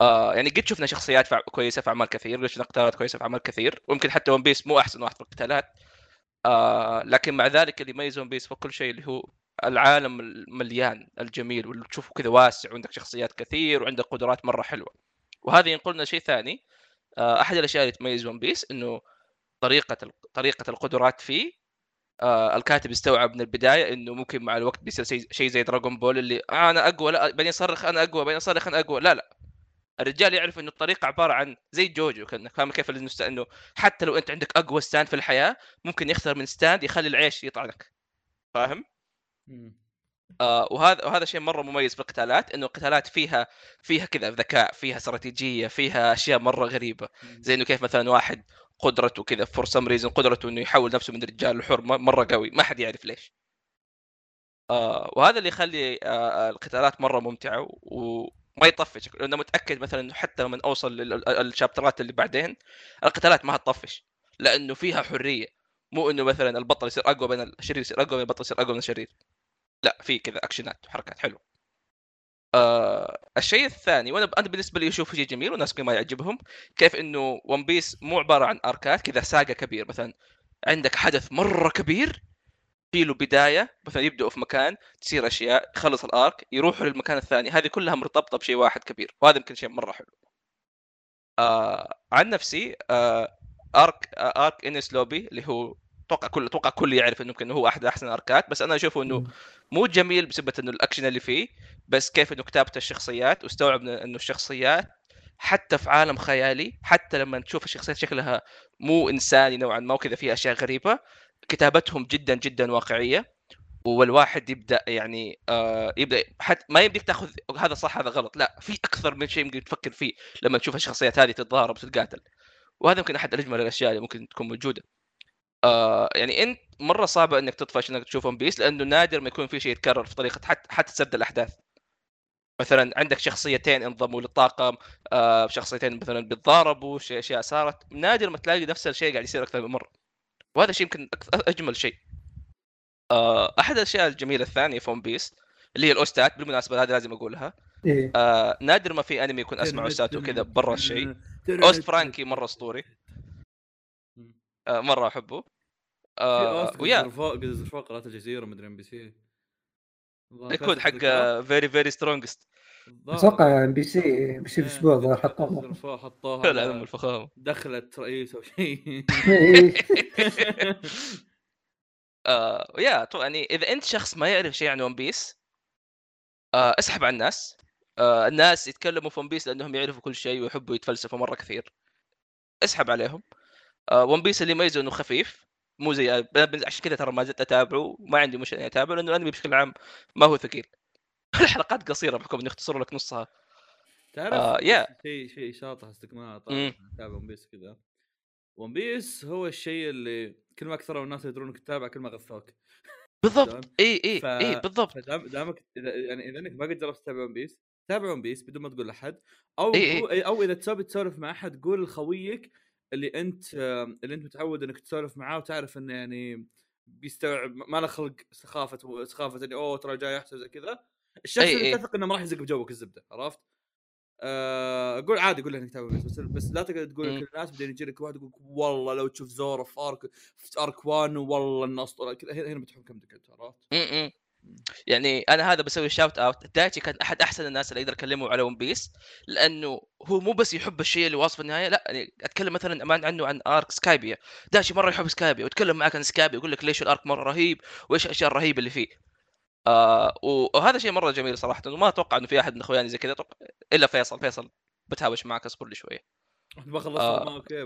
آه يعني قد شفنا شخصيات فع... كويسة في أعمال كثير قد شفنا قتالات كويسة في أعمال كثير ويمكن حتى One Piece مو أحسن واحد في القتالات. آه لكن مع ذلك اللي يميز One Piece فوق كل شيء اللي هو العالم المليان الجميل واللي تشوفه كذا واسع وعندك شخصيات كثير وعندك قدرات مرة حلوة. وهذا ينقلنا شيء ثاني آه أحد الأشياء اللي تميز One Piece إنه طريقة طريقة القدرات فيه. آه الكاتب استوعب من البداية إنه ممكن مع الوقت بيصير شيء زي Dragon Ball اللي آه أنا أقوى لا بعدين صرخ أنا أقوى بعدين صرخ أنا أقوى. لا لا. الرجال يعرف انه الطريقة عبارة عن زي جوجو كانك فاهم كيف إنه حتى لو أنت عندك أقوى stand في الحياة ممكن يخسر من stand يخلي العيش يطعنك. فاهم؟ آه وهذا وهذا شيء مرة مميز في القتالات إنه القتالات فيها فيها كذا ذكاء فيها استراتيجية فيها أشياء مرة غريبة. زي إنه كيف مثلا واحد قدرته كذا for some reason قدرته إنه يحول نفسه من رجال لحر م- مرة قوي ما حد يعرف ليش. آه وهذا اللي يخلي آه القتالات مرة ممتعة وما يطفش. لأنه متأكد مثلا إنه حتى لما أوصل للشابترات اللي بعدين القتالات ما هتطفش. لأنه فيها حرية. مو إنه مثلا البطل يصير أقوى بين الشرير يصير أقوى بين البطل يصير أقوى من الشرير. لا في كذا أكشنات وحركات حلوة. آه الشيء الثاني وأنا أنا بالنسبة لي اشوفه شيء جميل والناس ما يعجبهم كيف إنه ون بيس مو عبارة عن اركات كذا ساقة كبير. مثلا عندك حدث مرة كبير في له بداية مثلا يبدأوا في مكان تصير أشياء يخلص الأرك يروحوا للمكان الثاني. هذه كلها مرتبطة بشيء واحد كبير وهذا يمكن شيء مرة حلو. آه عن نفسي آه أرك آه أرك انس لوبي اللي هو أتوقع كل أتوقع كل يعرف إنه يمكن هو أحد أحسن الاركات بس أنا أشوفه إنه مو جميل بسبب إنه الأكشن اللي فيه بس كيف إنه كتابه الشخصيات واستوعب انه الشخصيات حتى في عالم خيالي حتى لما تشوف الشخصيات شكلها مو إنساني نوعا ما وكذا فيها أشياء غريبة كتابتهم جدا جدا واقعية والواحد يبدأ يعني آه يبدأ حتى ما يمديك تأخذ هذا صح هذا غلط لا في أكثر من شيء ممكن تفكر فيه لما تشوف الشخصيات هذه تتضارب وتتقاتل. وهذا يمكن أحد اجمل الأشياء اللي ممكن تكون موجودة. آه يعني أنت مرة صعبه إنك تطفش إنك تشوف ون بيس لأنه نادر ما يكون في شيء يتكرر في طريقة حتى حتى سرد الأحداث. مثلا عندك شخصيتين انضموا للطاقم آه شخصيتين مثلا بيتضاربوا أشياء صارت. نادر ما تلاقي نفس الشيء قاعد يصير أكثر من مرة. وهذا شيء يمكن أجمل شيء. آه أحد الأشياء الجميلة الثانية في One Piece اللي هي ال OST ات بالمناسبة هذه لازم أقولها. إيه. آه نادر ما في أنمي يكون أسمع OST اته كذا برا الشيء OST فرانكي مرة أسطوري. آه مرة أحبه. آه ويا. رفاق قناة الجزيرة مدري MBC. يكون حق very very strongest أتوقع ام بي سي بي سي الأسبوع الظاهر حطوه رفاق حطوها. العلم على الفخامة. دخلت رئيس أو شيء. إيه. آه يا تو- يعني إذا أنت شخص ما يعرف شيء عن One Piece آه اسحب على الناس. آه الناس يتكلموا في One Piece لأنهم يعرفوا كل شيء ويحبوا يتفلسفوا مرة كثير. اسحب عليهم. آه One Piece اللي يميزه إنه خفيف مو زي عشان كذا ترى ما زلت أتابعه ما عندي مشكلة إني أتابعه لأنه الأنمي بشكل عام ما هو ثقيل. الحلقات قصيرة بحكم إني أختصر لك نصها تعرف آه، yeah. شيء شيء شاطح. طبعا تابع One Piece كذا One Piece هو الشيء اللي كل ما أكثر الناس يدرون إنك تتابع كل ما غثوك بالضبط. إي إي ف- إي بالضبط دامك إذا يعني إذا إنك ما قد جربت تتابع One Piece تابع One Piece بدون ما تقول لأحد أو إي إي. قو- أو إذا تسوي تسولف مع أحد قول لخويك اللي أنت اللي أنت متعود إنك تسولف معاه وتعرف إنه يعني بيستوعب ما له خلق سخافة سخافة اني أوه ترى جاي احسن زي كذا الشخص اللي. تثق إنه ما راح يزق بجوك الزبدة عرفت؟ آه، قول عادي قول له إنك تتابع بس بس لا تقعد تقول. لكل الناس بعدين يجي لك واحد يقول والله لو تشوف زورو في arc في arc وانو والله النص كذا هنا هنا بتحكم انت عرفت؟ م-م. يعني أنا هذا بسوي shout out دايتشي كان أحد أحسن الناس اللي أقدر اكلمه على One Piece لأنه هو مو بس يحب الشيء اللي واصف النهاية لا يعني أتكلم مثلا أمان عنه عن arc سكايبيا دايتشي مرة يحب سكايبيا ويتكلم معك عن سكايبيا يقول لك ليش ال arc مرة رهيب وإيش الأشياء الرهيبة اللي فيه آه وهذا شيء مرة جميل صراحة وما أتوقع إنه في أحد من إخواني زي كذا إلا فيصل فيصل بتهاوش معك اصبر لي شوية بخلص آه. okay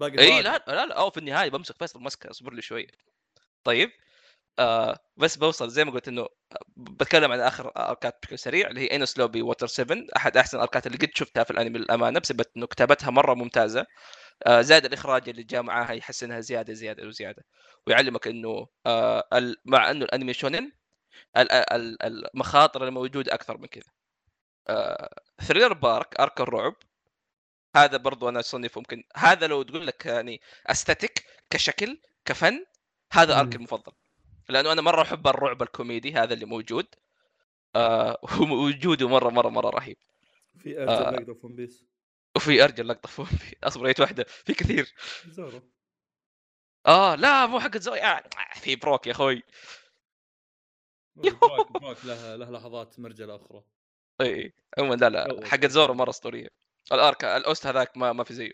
باقي إي. لا لا لا أو في النهاية بمسك فيصل مسكة اصبر لي شوية طيب آه بس بوصل زي ما قلت إنه بتكلم عن آخر أركات بشكل سريع اللي هي انس لوبي Water 7 أحد أحسن الأركات اللي قد شفتها في الأنمي للأمانة بسبب إنه كتابتها مرة ممتازة. آه زائد الإخراج اللي جاء معاها يحسنها زيادة زيادة وزيادة. ويعلمك إنه آه مع إنه الأنمي shonen المخاطر الموجوده أكثر من كذا. آه Thriller Bark arc الرعب. هذا برضو أنا أصنف ممكن هذا لو تقول لك يعني aesthetic كشكل كفن هذا ارك. المفضل. لأنه أنا مرة أحب الرعب الكوميدي هذا اللي موجود. آه ووجوده مره مرة مرة رهيب. في آه. ارجل لقطة في ون بيس وفي أرجل لقطة في في أصبر ايت واحدة. في كثير. زورو آه لا مو حق زوي. آه في بروك يا أخوي. بروك بروك له له لحظات مرجله أخرى إي عموما لا لا. حق. زورو مرة أسطورية. الأرك الأوست هذاك ما ما في زيه.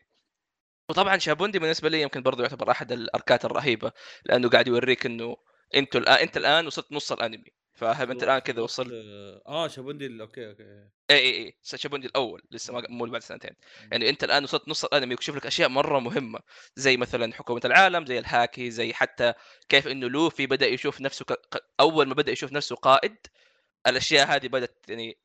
وطبعا شابوندي بالنسبة لي يمكن برضو يعتبر أحد الأركات الرهيبة لأنه قاعد يوريك إنه أنتوا الان أنت الآن وصلت نص الأنمي. فاهم أنت الآن كذا وصلت آه شابوندي okay okay اي اي اي شابوندي الأول لسه ما مو بعد سنتين. يعني أنت الآن وصلت نص الأنمي وكشف لك أشياء مرة مهمة زي مثلا حكومة العالم زي الهاكي زي حتى كيف إنه لوفي بدأ يشوف نفسه ك... أول ما بدأ يشوف نفسه قائد الأشياء هذه بدأت يعني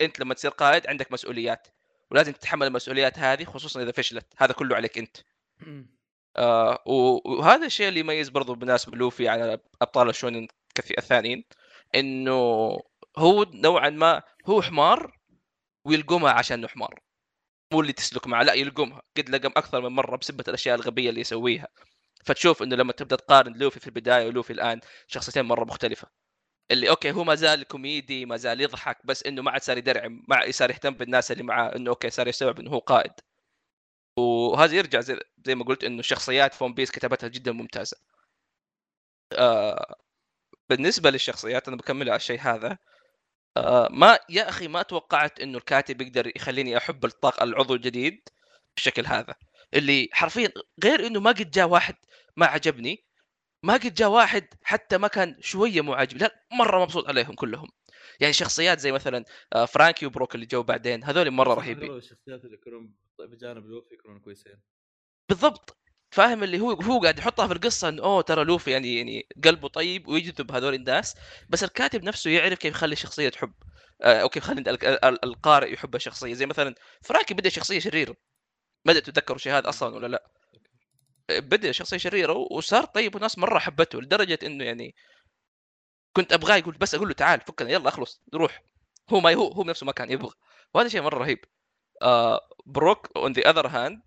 أنت لما تصير قائد عندك مسؤوليات ولازم تتحمل المسؤوليات هذه خصوصا إذا فشلت. هذا كله عليك أنت. آه وهذا الشيء اللي يميز برضو بالنسبة لوفي على أبطال الشونين كثير الثانيين إنه هو نوعا ما هو حمار ويلقمها عشان حمار. مو اللي تسلك معه لا يلقمها. قد لقم أكثر من مرة بسبة الأشياء الغبية اللي يسويها. فتشوف إنه لما تبدأ تقارن لوفي في البداية ولوفي الآن شخصيتين مرة مختلفة. اللي okay هو ما زال كوميدي ما زال يضحك بس إنه ما عاد صار يدرعم ما صار يهتم بالناس اللي معاه إنه okay صار يستوعب إنه هو قائد. وهذا يرجع زي, زي ما قلت إنه الشخصيات ف One Piece كتابتها جدا ممتازة. آه بالنسبة للشخصيات أنا بكمل على الشيء هذا. آه ما يا أخي ما توقعت إنه الكاتب يقدر يخليني أحب الطاقة العضو الجديد بالشكل هذا. اللي حرفيا غير إنه ما قد جاء واحد ما عجبني ما قد جاء واحد حتى ما كان شوية مو عاجبني لا مرة مبسوط عليهم كلهم. يعني شخصيات زي مثلا آه، فرانكي وبروك اللي جو بعدين هذول مرة رهيبين. الشخصيات اللي يكونون بجانب لوفي يكونون كويسين. بالضبط. فاهم اللي هو هو قاعد يحطها في القصة إنه أوه ترى لوفي يعني يعني قلبه طيب ويجذب هذول الناس بس الكاتب نفسه يعرف كيف يخلي الشخصيه تحب. آه، أو كيف يخلي ال- ال- القارئ يحب الشخصية. زي مثلا فرانكي بدأ شخصية شريرة. بدا تتذكروا الشيء هذا أصلا ولا لا؟ بدأ شخصية شريرة وصار طيب وناس مرة حبته لدرجة إنه يعني كنت أبغاه يقول بس أقول له تعال فكنا يلا أخلص نروح هو ما هو هو نفسه ما كان يبغى. وهذا شيء مرة رهيب. آه بروك on the other hand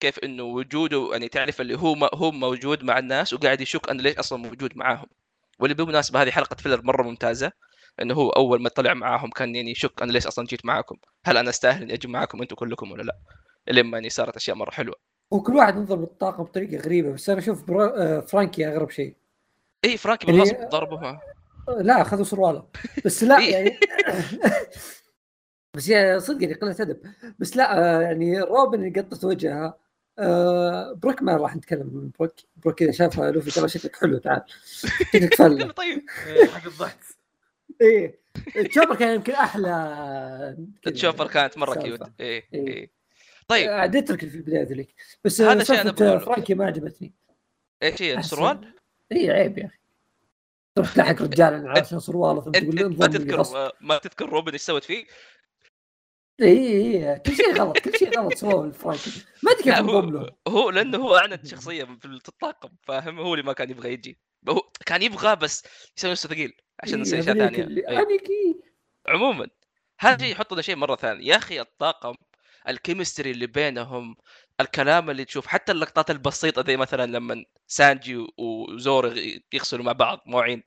كيف إنه وجوده يعني تعرف اللي هو هو موجود مع الناس وقاعد يشك أنا ليش أصلا موجود معاهم. واللي بالمناسبة هذه حلقة filler مرة ممتازة إنه هو أول ما طلع معاهم كان يعني يشك أنا ليش أصلا جيت معاكم. هل أنا أستاهل إني أجي معاكم أنتم كلكم ولا لا؟ لما يعني صارت أشياء مرة حلوة. وكل واحد ينظر للطاقه بطريقة غريبة بس أنا أشوف برو... آه، فرانكي أغرب شيء. اي فرانكي يعني- بالغصب ضربه آه، لا اخذوا سرواله. بس لا إيه. يعني بس يعني صدق يعني قلة أدب. بس لا آه، يعني روبن اللي قطت وجهها آه، بروك ما راح نتكلم من بروك بروك إذا شافها لوفي ترى شكلك حلو تعال شكلك فلة طيب إيه، حق الضحك إيه تشوبر كان يمكن أحلى كذا تشوبر كانت مرة. cute اي إيه. اي طيب آه، نترك اللي في البداية ذيك بس هذا شيء بقوله. فرانكي ما عجبتني إيش هي. السروال؟ اي عيب يا أخي تروح تلحق رجال عشان سرواله ما. تذكر ما تذكر روبن إيش سوت فيه؟ اي اي كل شيء غلط كل شيء غلط سووه فرانكي ما أدري كيف هو له هو لأنه هو اعند شخصيه في الطاقم فاهم هو اللي ما كان يبغى يجي. هو كان يبغى بس يسوي نفسه ثقيل عشان يصير اشياء ثانية إيه. إيه. عموما هذا شيء يحط لنا شيء مرة ثاني يا أخي الطاقم الكيمستري اللي بينهم الكلام اللي تشوف حتى اللقطات البسيطة زي مثلا لما سانجي وزور يغسلوا مع بعض مواعين.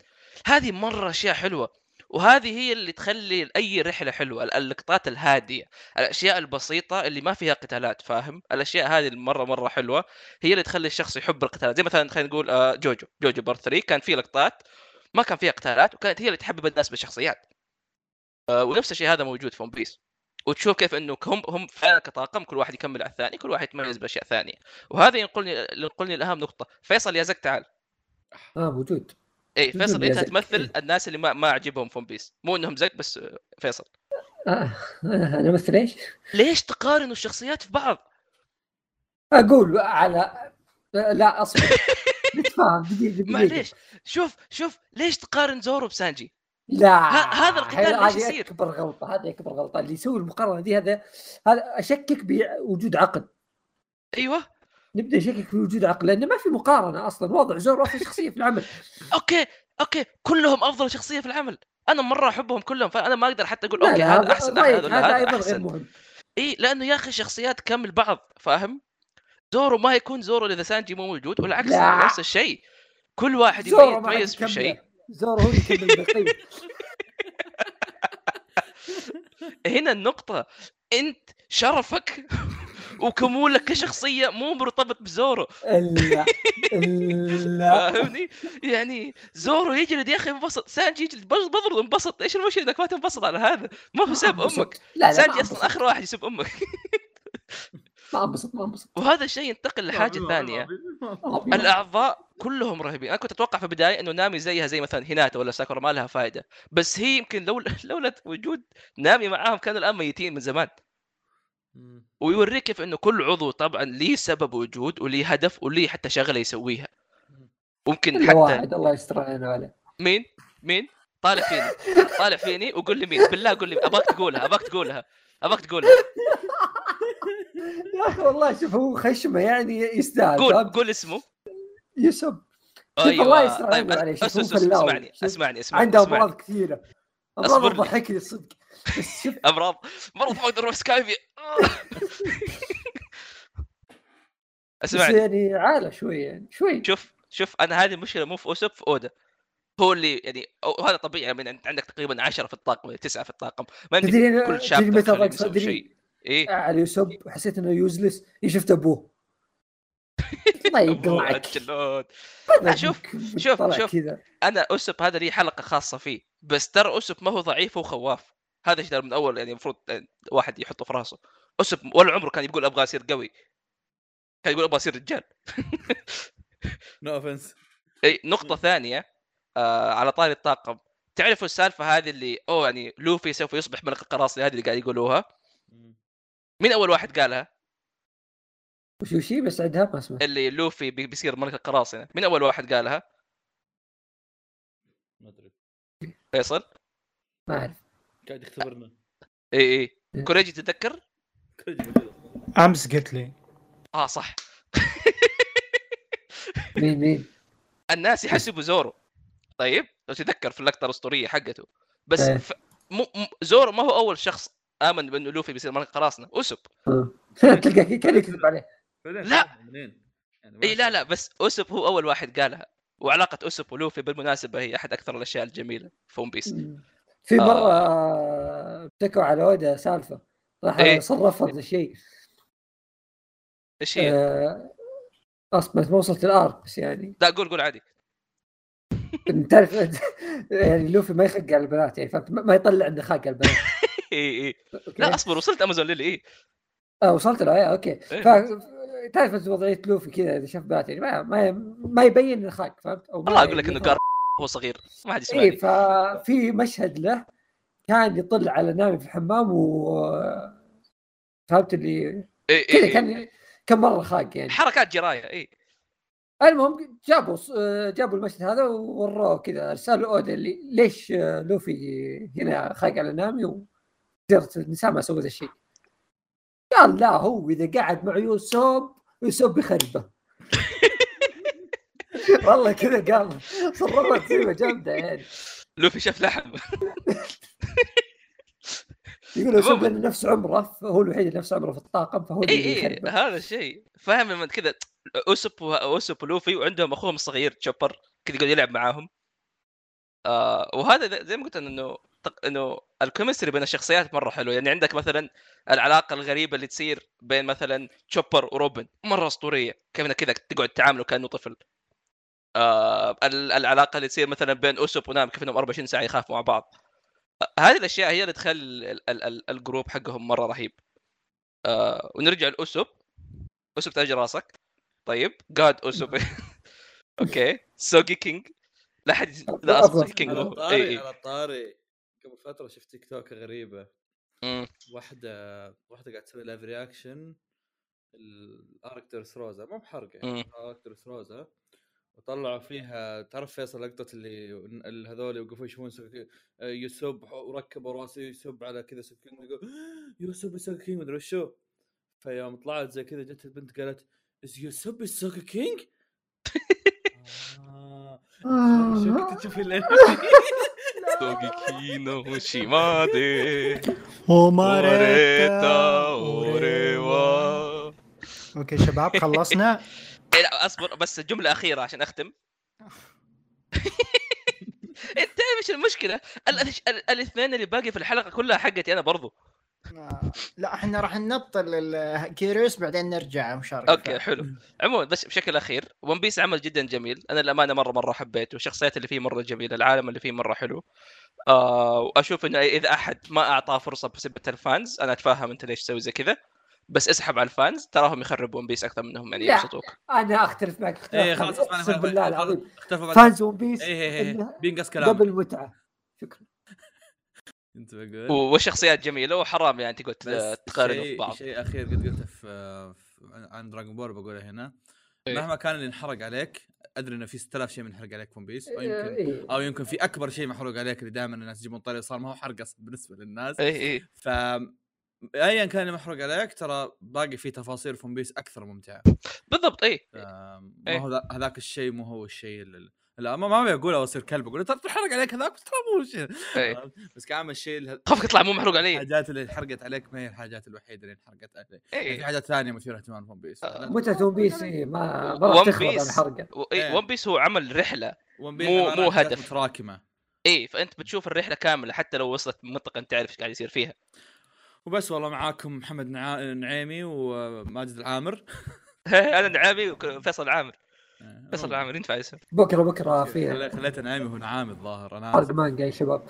هذه مرة أشياء حلوة. وهذه هي اللي تخلي أي رحلة حلوة ال- اللقطات الهادية الأشياء البسيطة اللي ما فيها قتالات فاهم؟ الأشياء هذه المره مرة حلوة هي اللي تخلي الشخص يحب القتالات. زي مثلا خلينا نقول آه، جوجو جوجو part 3 كان في لقطات ما كان فيها قتالات وكانت هي اللي تحبب الناس بالشخصيات. آه، ونفس الشيء هذا موجود في One Piece وتشوف كيف إنه هم هم فعلا كطاقم كل واحد يكمل على الثاني كل واحد يتميز بأشياء ثانية. وهذا ينقلني ينقلني لأهم نقطة. فيصل يا زق تعال. آه موجود. اي فيصل أنت. تمثل. الناس اللي ما ما عجبهم One Piece مو إنهم زق بس فيصل آه. أنا مثل إيش؟ ليش تقارنوا الشخصيات في بعض أقول على لا أصبر نتفاهم دقيقة دقيقة معليش شوف شوف ليش تقارن زورو بسانجي؟ لا هذا القتال ليش يصير؟ اكبر غلطة هذه اكبر غلطة اللي يسوي المقارنة دي هذا هذا أشكك بوجود عقل أيوه نبدأ نشكك في وجود عقل لأنه ما في مقارنة أصلا وضع زورو افضل شخصية في العمل. أوكي أوكي كلهم أفضل شخصية في العمل. أنا مرة أحبهم كلهم فأنا ما أقدر حتى أقول أوكي هذا أحسن هذا هذا أيضا غير مهم. إي لأنه يا أخي شخصيات تكمل بعض فاهم؟ زورو ما يكون زورو اذا سانجي مو موجود والعكس. نفس الشيء. كل واحد يتميز في شيء. زورو هو يكمل هنا النقطة أنت شرفك وكمولك كشخصية مو مرتبط بزورو. الا الا فاهمني؟ يعني زورو يجلد يا أخي انبسط سانجي يجلد بضرب انبسط إيش المشكلة انك ما تنبسط على هذا؟ ما هو سب. أمك. لا لا سانجي أصلا آخر واحد يسب أمك. ما انبسط ما انبسط وهذا الشيء ينتقل لحاجة ثانية. الأعضاء كلهم رهيبين. أنا كنت أتوقع في البداية إنه نامي زيها زي مثلا هيناتا ولا ساكورا ما لها فائده بس هي يمكن لو لولا وجود نامي معاهم كانوا الآن ميتين من زمان. ويوريك كيف إنه كل عضو طبعا ليه سبب وجود وليه هدف وليه حتى شغلة يسويها. ممكن حتى واحد الله يستر علينا وعليه مين؟ مين؟ طالع فيني. طالع فيني وقول لي مين. بالله قول لي أبغاك تقولها أبغاك تقولها أبغاك تقولها. يا أخي والله شوف هو خشمة يعني يستاهل قول؟ قول اسمه. يسب شوف الله يستر علينا طيب وعليه أس- شوف. اسمعني اسمعني اسمعني عنده. أمراض كثيرة. أمراض أصبر لي. تضحكني صدق. بس شوف. أمراض. مرض ما أقدر أروح سكايبي بس اسمعني يعني عالة شوي يعني شوي. شوف شوف أنا هذه المشكلة مو في أوسب في أودا. هو اللي يعني أو هذا طبيعي من أنت عندك تقريبا 10 في الطاقم ولا 9 في الطاقم. ما تدري كل شاب شيء. إيه. على يسب وحسيت إنه يوزلس شفت أبوه؟ الله أبوه يقلعك. الجلود هذا شوف- شوف- شوف. أنا أوسب هذا لي حلقة خاصة فيه بس ترى أوسب ما هو ضعيف هو خواف. هذا الشيء من أول يعني المفروض واحد يحطه في راسه. اوسب ولا عمره كان يقول أبغى أصير قوي. كان يقول أبغى أصير رجال. no offense إي نقطة ثانية آه على طاري الطاقم. تعرفوا السالفة هذه اللي أوه يعني لوفي سوف يصبح ملك القراصنة هذه اللي قاعد يقولوها. مين أول واحد قالها؟ وش وشي بس عندها ما اسمه اللي لوفي بي- بيصير ملك القراصنة. مين أول واحد قالها؟ ما أدري. فيصل؟ ما أعرف. قاعد يختبرنا. إي إي. كوريجي تتذكر؟ أمس قلت لي. آه صح. مين مين؟ الناس يحسبوا زورو. طيب لو تتذكر في اللقطة الأسطورية حقته. بس إيه. ف... م... م... زورو ما هو أول شخص آمن بأنه لوفي بيصير ملك القراصنة أوسب آه. تلقى كان يكذب عليه. لا. يعني اي لا لا بس اوسب هو أول واحد قالها. وعلاقة اوسب ولوفي بالمناسبة هي أحد أكثر الأشياء الجميلة في One Piece في آه. مرة آه، اشتكوا على أودا سالفة. راح إيه. صرفها ذا الشيء إيش هي؟ آه، أصلا ما وصلت ال arc بس يعني لا قول قول عادي أنت تعرف يعني لوفي ما يخق على البنات يعني فهمت ما يطلع عنده خاق على البنات اي اي أوكي؟ لا أصبر وصلت أمازون ليلي اي آه وصلت له إيه، أوكي إيه. ف تعرف وضعية لوفي كذا إذا شاف بنات يعني ما ما, ما يبين إنه خاق فهمت؟ والله أقول لك إنه يظهر. قار هو صغير ما حد اي يسمعني ففي مشهد له كان يطل على نامي في الحمام و فهمت اللي اي كذا اي كان كم مرة خاق يعني. حركات جراية اي المهم جابوا جابوا المشهد هذا ووروه كذا ارسلوا اودا ليش لوفي هنا خاق على نامي وزرت النساء ما سووا ذا الشيء. قال لا هو إذا قعد مع يوسف يوسف بيخربه والله كذا قال صرفت سيمه جامده يعني لوفي شاف لحم. يقول عموماً. لأنه نفس عمره هو الوحيد اللي نفس عمره في الطاقم فهو اي اي يخربه هذا الشيء. فاهم لما كذا اوسب اوسب ولوفي وعندهم أخوهم الصغير تشوبر كذا يقعد يلعب معاهم. آه وهذا زي ما قلت إنه إنه ال chemistry بين الشخصيات مرة حلو يعني عندك مثلا العلاقة الغريبة اللي تصير بين مثلا تشوبر وروبن مرة أسطورية. كيف إنك كذا تقعد تعامله كأنه طفل. آه ال- العلاقة اللي تصير مثلا بين اوسوب ونامي كيف إنهم 24 ساعة يخافوا مع بعض. هذه الأشياء هي اللي تخلي ال- ال- ال- ال group حقهم مرة رهيب. آه ونرجع لاوسوب اوسوب تاج راسك. طيب God اوسوب أوكي. سوجي كينج. لا حد لا أصلا كينج على الطاري اي اي على الطاري قبل فترة شفت تيك توك غريبة. واحدة واحدة قاعدة تسوي لايف رياكشن الاركترس روزا مو بحرق يعني مم. الاركترس روزا وطلعوا فيها. تعرف فيصل لقطة اللي هذول يوقفوا يشوفون سك- يسب وركبوا راسه يسب على كذا سكين يقول يسب السكين مدري وشو. فيوم طلعت زي كذا جت البنت قالت از يسب السوكي كينج؟ آه. شو كنت تشوفي أوكي شباب خلصنا. لا أصبر بس جملة أخيرة عشان أختم. أنت إيش المشكلة؟ ال- ال- الاثنين اللي باقي في الحلقة كلها حقتي أنا برضو. آه، لا إحنا راح نبطل الكيريوس بعدين نرجع مشاركة. أوكي حلو. عموما بس بشكل أخير One Piece عمل جدا جميل. أنا الامانه مرة مرة حبيته. والشخصيات اللي فيه مرة جميلة العالم اللي فيه مرة حلو. آه وأشوف إنه إذا أحد ما أعطاه فرصة بسبب ال fans أنا اتفهم أنت ليش تسوي زي كذا. بس اسحب على ال fans تراهم يخربوا One Piece أكثر منهم يعني لا. يبسطوك. أنا أختلف معك اختلاف إيه خلاص أقسم بالله العظيم. fans One Piece إيه إيه إنها بينقص كلام قبل متعة. شكرا. أنت بقول. والشخصيات جميلة وحرام يعني تقعد تقارنوا في بعض شيء أخير قد قلته في, في عن Dragon Ball بقوله هنا. إيه. مهما كان اللي انحرق عليك أدري إنه في 6000 شيء منحرق عليك في One Piece أو يمكن إيه. أو يمكن في أكبر شيء محروق عليك اللي دائما الناس يجيبون طريق صار ما هو حرق بالنسبة للناس. اي اي ف ايا كان اللي محروق عليك ترى باقي في تفاصيل في One Piece أكثر ممتعة. بالضبط اي ف- ما إيه. هو ذا- هذاك الشيء مو هو الشيء اللي لا ما ما أبي أقول أو أصير كلب أقول ترى تحرق عليك هذاك بس ترى مو شيء اي بس كعامل الشيء خافك يطلع مو محروق علي الحاجات اللي انحرقت عليك ما هي الحاجات الوحيدة اللي انحرقت عليك. في اي حاجات ثانية مثيرة اهتمام في ون بيس آه. متعه ون بيس إيه، ما ون بيس إيه. ون بيس هو عمل رحلة. مو- مو هدف. متراكمة. اي فأنت بتشوف الرحلة كاملة حتى لو وصلت منطقة أنت تعرف إيش قاعد يصير فيها. وبس والله معاكم محمد. نعيمي وماجد العامر أنا نعامي وفيصل العامر فيصل العامر ينفع اسم بكرة بكرة في خلي- خليت نعيمي هو نعامي الظاهر أنا حرق. مانجا يا شباب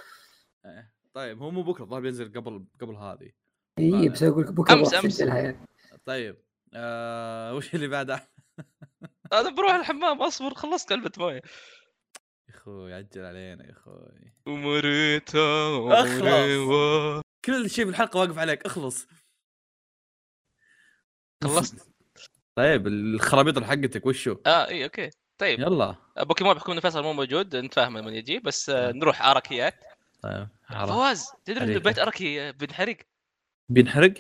إيه. طيب هو مو بكرة الظاهر بينزل قبل قبل هذه اي بس أقول لك بكرة أمس. أسجلها يعني طيب آه وش اللي بعده؟ أنا بروح الحمام أصبر خلصت كلمة مويه يا أخوي عجل علينا يا أخوي ومريتا أخلص. كل شيء في الحلقة واقف عليك اخلص. خلصت. طيب الخرابيط حقتك وشو؟ آه إي أوكي. طيب. يلا. بوكيمون بحكم إنه فيصل مو موجود نتفاهم لما يجي بس آه، نروح أراكيات طيب. فواز تدري إنه. بيت أراكي بنحرق؟ بينحرق؟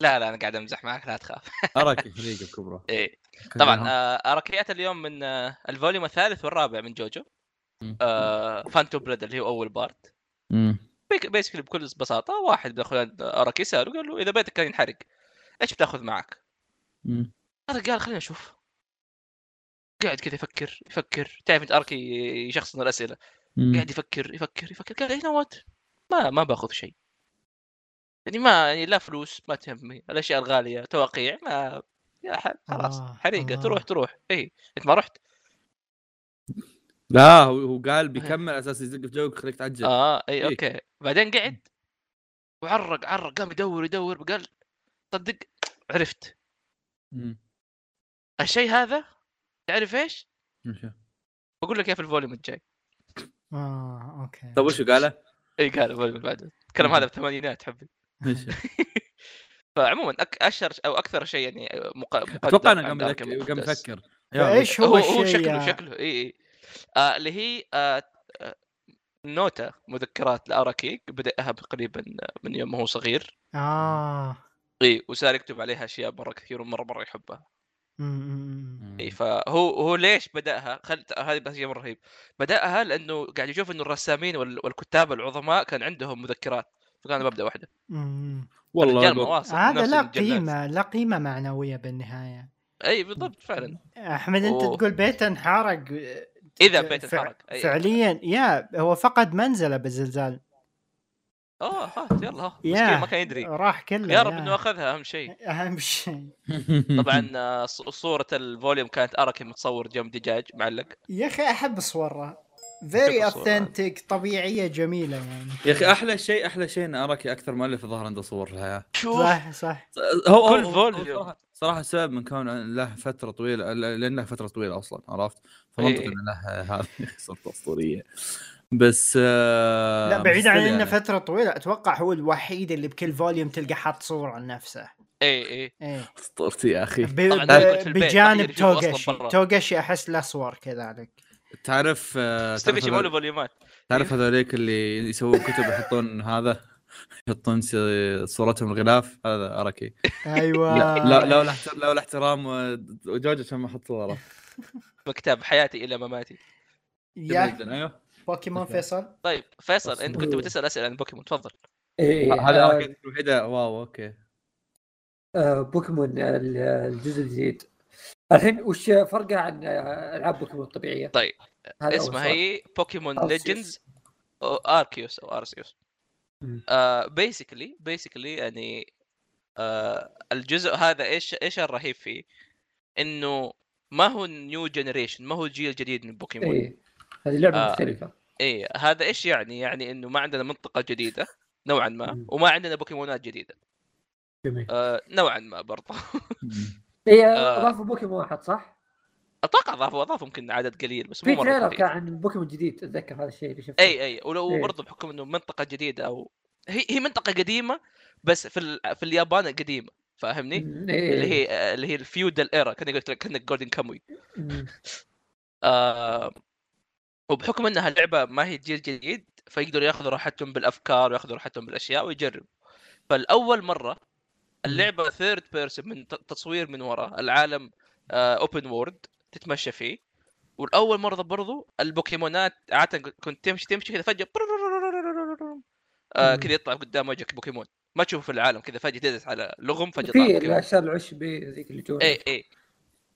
لا لا أنا قاعد أمزح معك لا تخاف. اراك حريقه بكبره. إيه طبعا آه، أراكيات اليوم من آه، ال volume الثالث والرابع من جوجو. آه Phantom Blood اللي هو أول part. basically بكل بساطة واحد دخل أراكي ساله قال له إذا بيتك كان ينحرق إيش بتأخذ معك؟ هذا قال خلينا نشوف قاعد كذا يفكر يفكر. تعرف أنت أراكي يشخصن الأسئلة. مم. قاعد يفكر يفكر يفكر. قال هنا what ما ما بأخذ شيء. يعني ما يعني لا فلوس ما تهمني. الأشياء الغالية توقيع ما يا خلاص. آه، حريقة آه. تروح تروح. اي إنت ما رحت؟ لا هو هو قال بيكمل على أساس يزق في جوك خليك تعجل آه أي إيه. أوكي. بعدين قعد وعرق عرق قام يدور يدور قال صدق عرفت. مم. الشيء هذا تعرف إيش؟ بقول لك إياه في ال volume الجاي. آه أوكي. طيب وشو قاله؟ إي قال ال volume اللي بعده. الكلام. هذا بالثمانينات حبي؟ فعموما أك... أشهر أو أكثر شيء يعني مق... مقدم أتوقع إنه قام يفكر. فايش هو هو هو الشيء شكله يا- شكله. إي إي. آه اللي هي آه نوتة مذكرات لاراكي بدأها تقريبا من يوم ما هو صغير. آه. إي وصار يكتب عليها أشياء مرة كثير ومرة مرة يحبها. إي فهو هو ليش بدأها؟ خل... هذه بس شيء مرة رهيب. بدأها لأنه قاعد يشوف إنه الرسامين وال... والكتاب العظماء كان عندهم مذكرات فكان مبدأ واحدة. والله هذا لا. قيمة لا قيمة معنوية بالنهاية. إي بالضبط فعلا. أحمد أنت أوه. تقول بيت انحرق إذا بيت انحرق. فعليا يا هو فقد منزلة بالزلزال. آه ها يلا مسكين ما كان يدري. راح كله يا رب إنه أخذها أهم شيء. أهم شيء. طبعا آه، صورة ال volume كانت أراكي متصور جنب دجاج معلق. يا أخي أحب صوره very. authentic طبيعية جميلة يعني. يا أخي أحلى شيء أحلى شيء إن أراكي أكثر مؤلف ظهر عنده صور في الحياة صح صح. هو كل volume. صراحة- صراحة السبب من كون له فترة طويلة لأنه فترة طويلة أصلا عرفت؟ فمنطقي إيه. إن له هذه صورته اسطوريه بس آه لا بعيد عن still إنه يعني. فترة طويلة أتوقع هو الوحيد اللي بكل volume تلقى حاط صورة لنفسه. اي اي إيه. أسطورتي يا أخي. بجانب توغاشي برا. توغاشي أحس له صور كذلك. تعرف آه، ستيفي تعرف يسوون له volume ات. تعرف هذوليك اللي يسوون كتب يحطون هذا؟ يحطون صورتهم الغلاف؟ هذا أراكي أيوه. لا لا لا احترام لا احترام وجوجو عشان ما أحط صورة. مكتب حياتي إلى مماتي جميل يا جدا أيوه. بوكيمون فيصل. طيب فيصل أنت كنت. بتسأل أسئلة عن بوكيمون تفضل. إيه هذا آه، أركيد الوحيدة. واو أوكي. آه، بوكيمون ال- الجزء الجديد. الحين وش فرقه عن ألعاب بوكيمون الطبيعية؟ طيب اسمها. هي بوكيمون. Legends Arceus أو Arceus. basically basically يعني آه الجزء هذا إيش إيش الرهيب فيه؟ إنه ما هو new generation ما هو الجيل الجديد من بوكيمون إيه هذه لعبة آه. مختلفة إيه هذا إيش يعني؟ يعني إنه ما عندنا منطقة جديدة نوعا ما مم. وما عندنا بوكيمونات جديدة جميل آه نوعا ما برضه إيه آه. اضافوا بوكيمون واحد صح؟ أتوقع اضافوا اضافوا يمكن عدد قليل بس في trailer. كان عن بوكيمون جديد أتذكر هذا الشيء اللي شفته أي أي ولو إيه. برضه بحكم إنه منطقة جديدة أو هي هي منطقة قديمة بس في ال... في اليابان القديمة فاهمني؟ مم، إيه. اللي هي اللي هي ال feudal era كان قلت لك كأنك Golden Kamuy. آه وبحكم إنها لعبة ما هي جيل جديد فيقدروا ياخذوا راحتهم بالأفكار وياخذوا راحتهم بالأشياء ويجربوا فالأول مرة اللعبة third person من تصوير من وراء العالم open world تتمشى فيه والأول مرة برضو البوكيمونات عادة كنت تمشي تمشي كذا فجأة آه. كذا يطلع قدام وجهك بوكيمون ما تشوفه في العالم كذا فجاه تدعس على لغم فجاه في الاشياء العشبي ذيك اللي جوا اي اي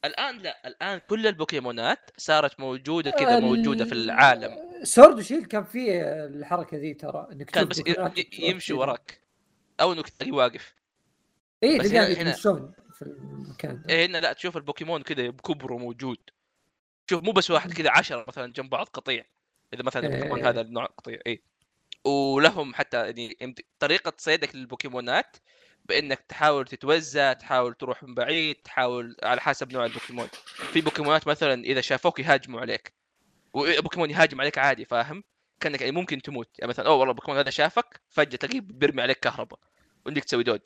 الان لا الان كل البوكيمونات صارت موجوده كذا موجوده في العالم Sword و Shield كان فيه الحركه ذي ترى انك كان بس يمشي. وراك أو انك تلاقيه واقف اي هنا- يتمشون في المكان. ده. إيه هنا لا تشوف البوكيمون كذا بكبره موجود. شوف مو بس واحد كذا عشرة مثلا جنب بعض قطيع. إذا مثلا إيه. البوكيمون هذا النوع قطيع اي ولهم حتى يعني طريقة صيدك للبوكيمونات بإنك تحاول تتوزع تحاول تروح من بعيد تحاول على حسب نوع البوكيمون. في بوكيمونات مثلا إذا شافوك يهاجموا عليك وبوكيمون يهاجم عليك عادي فاهم؟ كأنك يعني ممكن تموت. يعني مثلا أوه والله البوكيمون هذا شافك فجأة تلاقيه بيرمي عليك كهرباء وإنك تسوي dodge.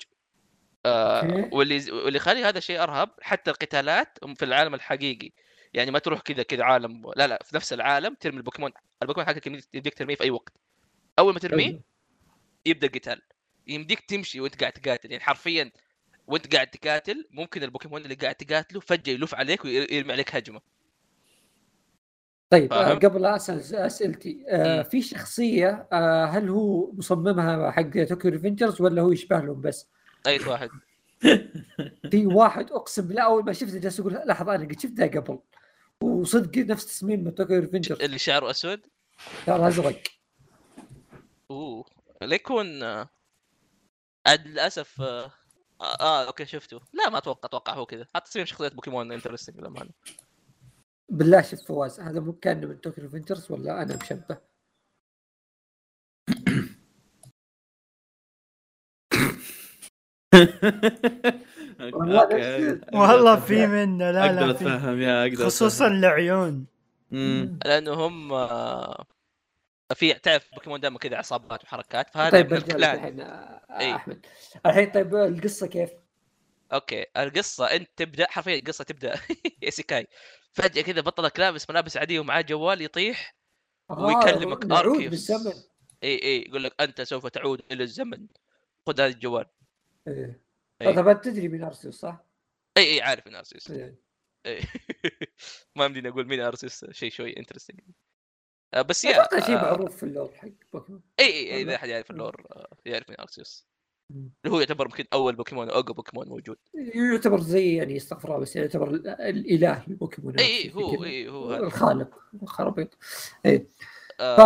آه. واللي واللي يخلي هذا الشيء أرهب حتى القتالات في العالم الحقيقي يعني ما تروح كذا كذا عالم لا لا في نفس العالم ترمي البوكيمون البوكيمون حقك يمديك- ترميه في أي وقت أول ما ترميه أيوه. يبدأ القتال يمديك تمشي وأنت قاعد تقاتل يعني حرفيا وأنت قاعد تقاتل ممكن البوكيمون اللي قاعد تقاتله فجأة يلف عليك ويرمي عليك هجمة طيب آه، فاهم؟ قبل أسأل أسئلتي آه. في شخصية آه هل هو مصممها حق توكيو ريفنجرز ولا هو يشبه لهم بس؟ أي واحد. في واحد أقسم بالله أول ما شفته جالس أقول لحظة أنا قد شفتها قبل. وصدق نفس تصميم توكيو ريفنجرز اللي شعره أسود؟ شعر ازرق أوه. لا يكون آه، عاد للأسف آه, آه أوكي شفته. لا ما أتوقع أتوقع هو كذا. حتى تصميم شخصيات بوكيمون interesting للامانه بالله شوف فواز هذا مو كان من توكيو ريفنجرز ولا أنا مشبه؟ والله في منه لا أقدر لا في. اتفهم يا أقدر خصوصا العيون. لأنه هم آه، في تعرف بوكيمون دائما كذا عصابات وحركات فهذا طيب الحين آه،. أحمد. الحين طيب القصة كيف؟ أوكي القصة أنت تبدأ حرفيا القصة تبدأ. isekai فجأة كذا بطلك لابس ملابس عادية ومعاه جوال يطيح ويكلمك آه أرسيوس. بالزمن. إي إي يقول لك أنت سوف تعود إلى الزمن. خذ هذا الجوال. إيه. إي. طبعا تدري من أرسيوس صح؟ اي اي عارف إن ارسيوس إيه. إي. ما يمديني أقول مين ارسيوس شيء شوي interesting بس يا أتوقع شيء آه، معروف في ال lore حق بوكيمون اي اي اي إذا. أحد يعرف ال lore آه، يعرف مين أرسيوس. اللي هو يعتبر يمكن أول بوكيمون او جي بوكيمون موجود يعتبر زي يعني استغفر الله بس يعتبر ال- الإله للبوكيمون اي هو اي هو الخالق خرابيط اي آه،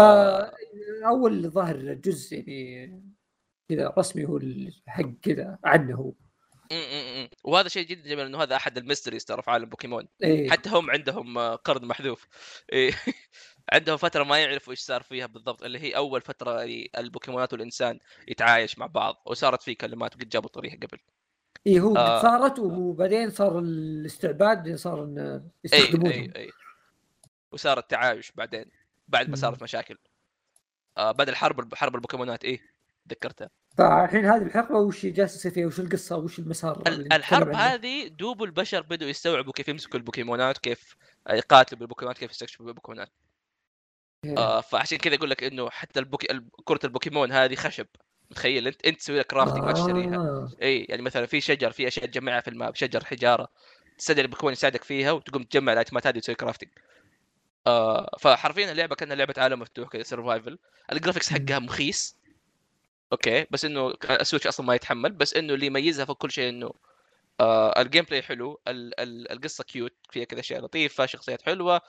فاول ظاهر جزء يعني كذا رسمي هو الحق كذا عنه هو. وهذا شيء جدا جميل إنه هذا أحد ال mysteries ترى في عالم بوكيمون. اي حتى هم عندهم آه، قرن محذوف. إيه. عندهم فترة ما يعرفوا إيش صار فيها بالضبط اللي هي أول فترة البوكيمونات والإنسان يتعايش مع بعض وصارت في كلمات وقد جابوا طريقة قبل. اي هو آه. صارت وبعدين صار الاستعباد بعدين صار إن اي يستخدمونهم. اي اي وصار التعايش بعدين بعد ما. صارت مشاكل. آه بعد الحرب حرب البوكيمونات إيه. تذكرتها؟ فالحين هذه الحقبه وش جالس يصير فيها؟ وش القصة؟ وش المسار؟ الحرب؟ هذه دوب البشر بدوا يستوعبوا كيف يمسكوا البوكيمونات كيف يقاتلوا بالبوكيمونات كيف يستكشفوا بالبوكيمونات. إيه. آه فعشان كذا أقول لك إنه حتى البوكي... ال- كرة البوكيمون هذه خشب. متخيل انت أنت تسوي لك crafting ما تشتريها. آه. اي يعني مثلا في شجر في أشياء تجمعها في ال map شجر حجارة. تستدعي البوكيمون يساعدك فيها وتقوم تجمع ال item ات هذه وتسوي crafting آه فحرفيا اللعبة كأنها لعبة عالم مفتوح كذا survival ال graphics حقها مخيس. أوكي بس إنه السويتش أصلا ما يتحمل بس إنه اللي يميزها فوق كل شيء إنه آه ال gameplay حلو ال- ال- القصة cute فيها كذا اشياء لطيفة شخصيات حلوة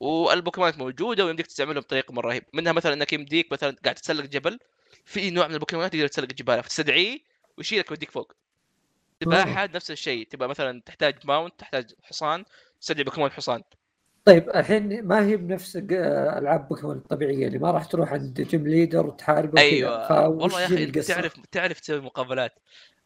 والبوكيمونات موجودة ويمديك تستعملهم بطريقة مرة رهيبة. منها مثلا إنك يمديك مثلا قاعد تتسلق جبل في نوع من البوكيمونات يقدر يتسلق الجبال فتستدعيه ويشيلك ويوديك فوق. سباحه نفس الشيء تبغى مثلا تحتاج mount تحتاج حصان تستدعي بوكيمون حصان. طيب الحين ما هي بنفس ألعاب بوكيمون الطبيعية اللي ما راح تروح عند gym leader وتحاربه. أيوه والله يا أخي أنت؟ تعرف تعرف تسوي مقابلات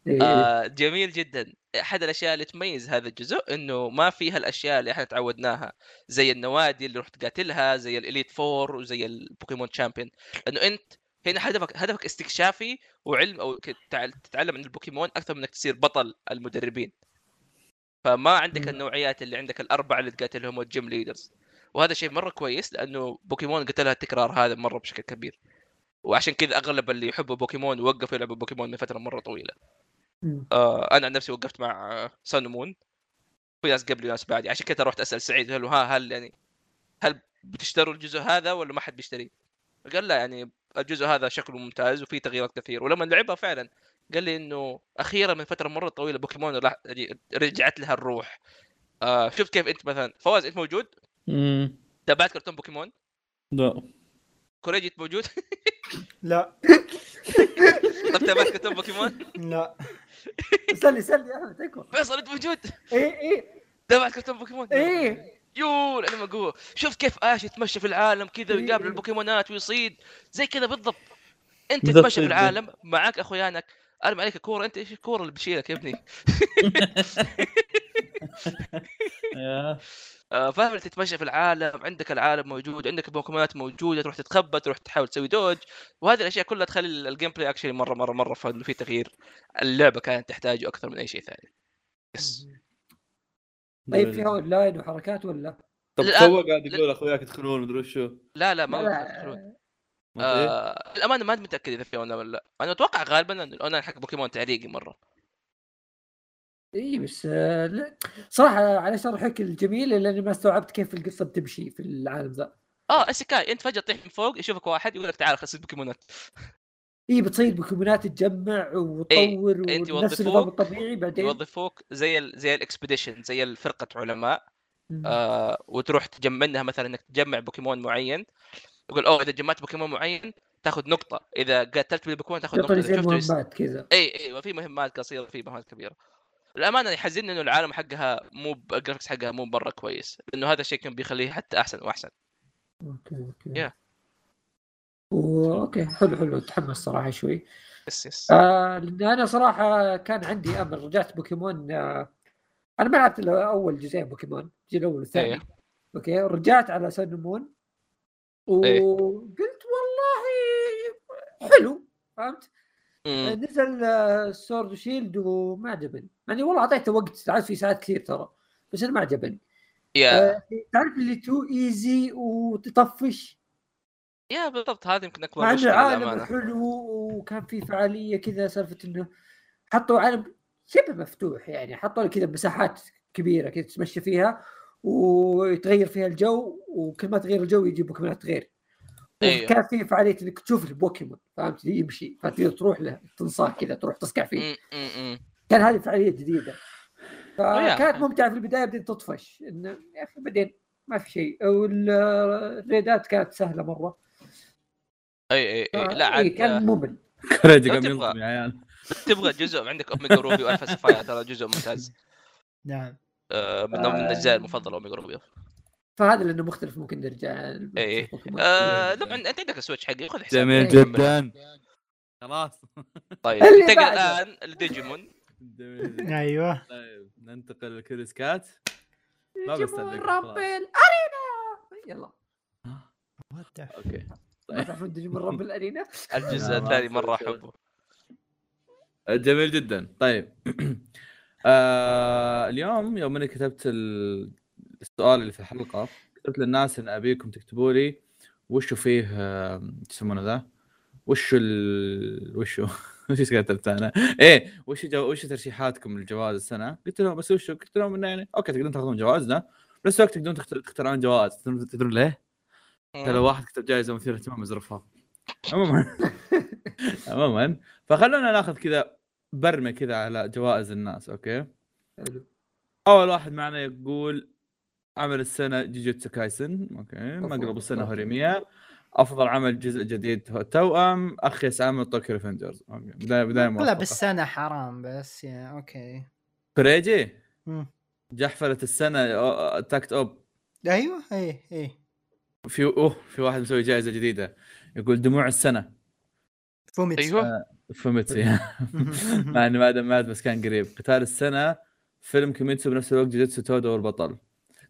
إيه. آه جميل جدا أحد الأشياء اللي تميز هذا الجزء إنه ما فيها الاشياء اللي إحنا تعودناها زي النوادي اللي رحت تقاتلها زي ال Elite Four وزي ال Pokémon champion لأنه أنت هنا هدفك هدفك استكشافي وعلم أو تتعلم عن البوكيمون أكثر من إنك تصير بطل المدربين فما عندك. النوعيات اللي عندك الأربعة اللي تقاتلهم وال gym leaders وهذا شيء مرة كويس لأنه بوكيمون قتلها التكرار هذا مرة بشكل كبير وعشان كذا أغلب اللي يحبوا بوكيمون وقفوا يلعبوا بوكيمون من فترة مرة طويلة. آه أنا عن نفسي وقفت مع سان مون في ناس قبلي وناس بعدي عشان كذا رحت أسأل سعيد هل ها هل يعني هل بتشتروا الجزء هذا ولا ما حد بيشتريه؟ قال لا يعني الجزء هذا شكله ممتاز وفيه تغييرات كثير ولما لعبها فعلا قال لي إنه أخيرا من فترة مرة طويلة بوكيمون راح- يعني رجعت لها الروح. آه شفت كيف أنت مثلا؟ فواز أنت موجود؟ امم تابعت كرتون بوكيمون؟ لا. كوريجي أنت موجود؟ لا. طب تابعت كرتون بوكيمون؟ لا. سلي سلي يا احمد اكبر فيصل أنت موجود؟ إيه إيه. تابعت كرتون بوكيمون؟ إيه. يو الانمي قوه شفت كيف آش يتمشى في العالم كذا ويقابل إيه. البوكيمونات ويصيد. زي كذا بالضبط. أنت تتمشى في جداً. العالم معاك أخويانك. أرمي عليك كوره أنت إيش الكورة اللي بتشيلك يا ابني؟ آه، فاهم تتمشى في العالم عندك العالم موجود عندك البوكيمونات موجودة تروح تتخبى تروح تحاول تسوي dodge. وهذه الأشياء كلها تخلي ال gameplay actually مرة مرة مرة فانه في تغيير. اللعبة كانت تحتاجه أكثر من أي شيء ثاني. yes طيب فيها اون لاين وحركات ولا؟ طب تو قاعد يقول أخوياك يدخلون مدري وشو لا لا ما لا، آه الامانه ما متأكد إذا في اونلاين ولا لا. أنا أتوقع غالبا إن الاونلاين حق بوكيمون تعريقي مرة. اي بس آه،. صراحة على شرحك الجميل لاني ما استوعبت كيف القصة بتمشي في العالم ذا. آه اسكاي أنت فجأة تطيح من فوق يشوفك واحد يقول لك تعال خلص بوكيمونات. اي بتصيد بوكيمونات تجمع وتطور أنت ونفس يوظفوك- النظام الطبيعي بعدين؟ يوظفوك زي ال زي الاكسبediشن زي الفرقة علماء. آه وتروح تجمع منها مثلا إنك تجمع بوكيمون معين. يقول أوه إذا جمعت بوكيمون معين تاخذ نقطة إذا قتلت بالبوكيمون تاخذ نقطة إذا يس... مهمات كذا. اي اي وفي مهمات قصيرة في مهمات كبيرة. الأمانة يحزنني إنه العالم حقها مو ال graphics حقها مو مره كويس لأنه هذا الشيء كان بيخليه حتى أحسن وأحسن. okay okay. Yeah. و- okay حلو حلو تحمس صراحة شوي. yes yes. آه أنا صراحة كان عندي أمل رجعت بوكيمون آه أنا ما لعبت أول جزئين بوكيمون الجزء الأول والثاني. إيه. okay رجعت على سن مون. وقلت والله حلو فهمت؟ نزل سورد وشيلد وما عجبني. يعني والله أعطيته وقت عاد في ساعات كثير ترى بس أنا ما عجبني. Yeah. آه، تعرف اللي too easy وتطفش؟ يا بالضبط هذا يمكن أكبر مع إنه حلو وكان في فعالية كذا سالفة إنه حطوا عالم شبه مفتوح يعني حطوا كذا مساحات كبيرة كذا تتمشى فيها ويتغير فيها الجو وكل ما تغير الجو يجي بوكيمونات غير. أيوه. وكان في فعالية إنك تشوف البوكيمون فهمت؟ يمشي فتقدر تروح له تنصاه كذا تروح تصقع فيه. كان هذه فعالية جديدة. فكانت ممتعة في البداية بعدين تطفش. إنه يا أخي بعدين ما في شيء. وال raid ات كانت سهلة مرة. أي أي أي. لا إيه، عاد كان ممل. قام يا عيال. تبغى جزء عندك اوميجا روبي والفا سفاير ترى جزء ممتاز. نعم. آه، من من الأجزاء المفضلة أوميجا روبي فهذا لأنه مختلف ممكن نرجع إيه. بوكيمون. آه، طبعا أنت عندك السويتش حقي خذ حساب جميل إيه. جدا. خلاص. طيب بعده. الآن لديجيمون. أيوه. طيب ننتقل لكريس كات. ما رب خلاص. الارينا يلا. أوكي. ما تعرفون ديجيمون رب الارينا الجزء الثاني مرة. أحبه. جميل جدا. طيب. آه اليوم يوم اني كتبت ال- السؤال اللي في الحلقة قلت للناس إن أبيكم تكتبوا لي وشو فيه يسمونه ذا وشو ال... وشو وش كتبت أنا؟ إيه وش جو... وش ترشيحاتكم لجوائز السنة؟ قلت لهم بس وشو؟ قلت لهم إنه يعني okay تقدرون تاخذون جوائزنا بس وقت تقدرون تختار- تختارون جوائز تدرون ليه؟ لو واحد كتب جائزه مثيره اهتمام ازرفها عموما عموما فخلونا ناخذ كذا برمه كذا على جوائز الناس أوكي؟ حلو. أول واحد معنا يقول عمل السنة جيجيتسو كايسن أوكي مقلب السنة. هوريميا أفضل عمل جزء جديد هو توأم اخيس عمل طوكيو ريفنجرز. أوكي بدايه بداية لا موفقة. بالسنة حرام بس يا أوكي. كوريجي مم. جحفله السنة تاكت أوب. أيوه اي اي في أوه في واحد مسوي جائزة جديدة. يقول دموع السنة. فوميت أيوه. فهمت مع انه ما دام مات بس كان قريب. قتال السنة فيلم كيميتسو بنفس الوقت جوجيتسو تودو والبطل.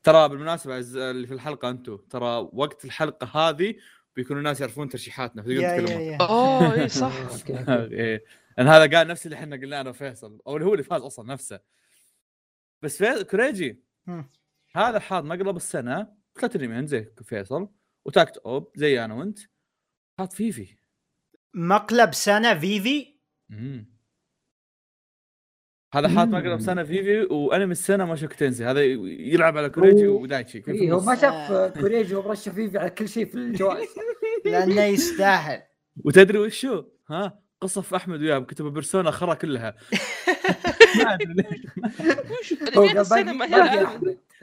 ترى بالمناسبة اللي في الحلقة أنتم ترى وقت الحلقة هذه بيكونوا الناس يعرفون ترشيحاتنا فتقدرون يا تتكلمون. يا. أوه اي صح. إيه لأن هذا قال نفس اللي إحنا قلناه أنا وفيصل. أو اللي هو اللي فاز أصلا نفسه. بس في كوريجي. مم. هذا حاط مقلب السنة. ثلاث انميين زي فيصل. وتاكت أوب زي أنا وأنت. حاط فيفي. مقلب سنة فيفي مم. هذا حاط. مقلب سنة فيفي وأنمي السنة ما تنسي هذا يلعب على كوريجي. ودايتشي كيف إيه هو ما. شاف كوريجي ومرشح فيه على كل شيء في الجوائز لأنه يستاهل وتدري وشو؟ ها قصف أحمد وياه كتبوا بيرسونا خرا كلها ما أدري ليش وش هو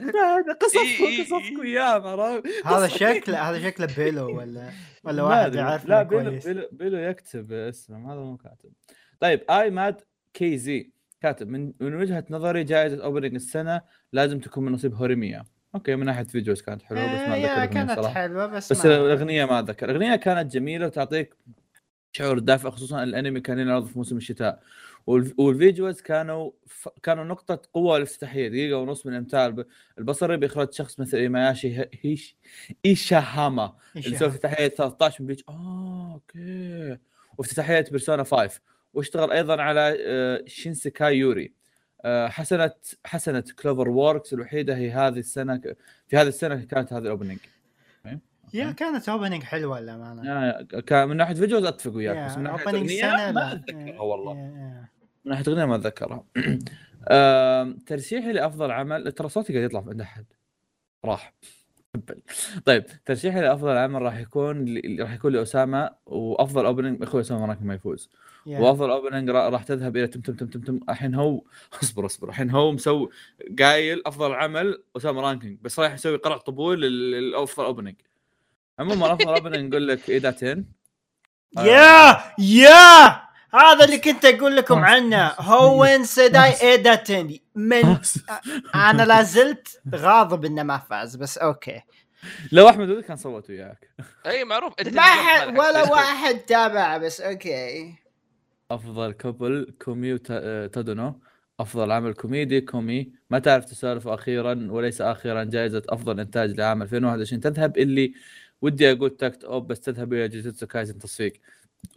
باقي هي احمد هذا شكله هذا شكله بيلو ولا ولا واحد. يعرف لا بيلو كويس. بيلو, بيلو يكتب اسمه هذا مو كاتب. طيب اي ماد كي زي كاتب من من وجهة نظري جائزة اوبننج السنة لازم تكون من نصيب هوريميا. أوكي من ناحية فيديوز كانت حلوة بس ما آه، أتذكر كانت صراحة. حلوة بس بس ما- الأغنية ما أتذكر. الأغنية كانت جميلة وتعطيك شعور دافئ خصوصا الأنمي كان ينعرض في موسم الشتاء. والف- وال videos كانوا ف... كانوا نقطة قوة الافتتاحية دقيقة ونص من الامتاع الب- البصري بإخراج شخص مثل إيماياشي هيش إيشاهاما إيش اللي سوى؟ افتتاحية 13 من بليتش آه okay. وافتتاحية بيرسونا 5 واشتغل أيضا على آه، شينسيكاي يوري. آه، حسنت حسنت كلوفر ووركس الوحيدة هي هذه السنة في هذه السنة كانت هذه ال opening يا كانت اوبننج حلوة للأمانة. آه، كان من ناحية فيديوز أتفق وياك بس من ناحية أغنية ما أتذكرها والله. من ناحية أغنية ما أتذكرها. ترشيحي لأفضل عمل ترى صوتي قاعد يطلع عند أحد. راح. طيب ترشيحي لأفضل عمل راح يكون ل- راح يكون لأسامة وأفضل اوبننج أخوي أسامة راكم ما يفوز. يا. وأفضل اوبننج را- راح تذهب إلى تم تم تم تم تم. الحين هو اصبر اصبر. الحين هو مسوي قايل أفضل عمل أسامة رانكينج بس رايح يسوي قرع طبول لل- لافضل اوبننج عموما افضل اوبننج نقول لك ايدا 10 آه. يا يا! هذا اللي كنت أقول لكم عنه. هوين سيداي ايداتن من أنا لا زلت غاضب إنه ما فاز بس أوكي. لو أحمد ولد كان صوت وياك. إي معروف. إيه، ما حد ولا واحد تابع بس أوكي. أفضل couple كومي وتادونو أفضل عمل كوميدي كومي. ما تعرف تسولف أخيرا وليس أخيرا. جائزة أفضل إنتاج لعام 2021 تذهب اللي ودي أقول تاكت أوب بس تذهب إلى جوجوتسو كايزن تصفيق.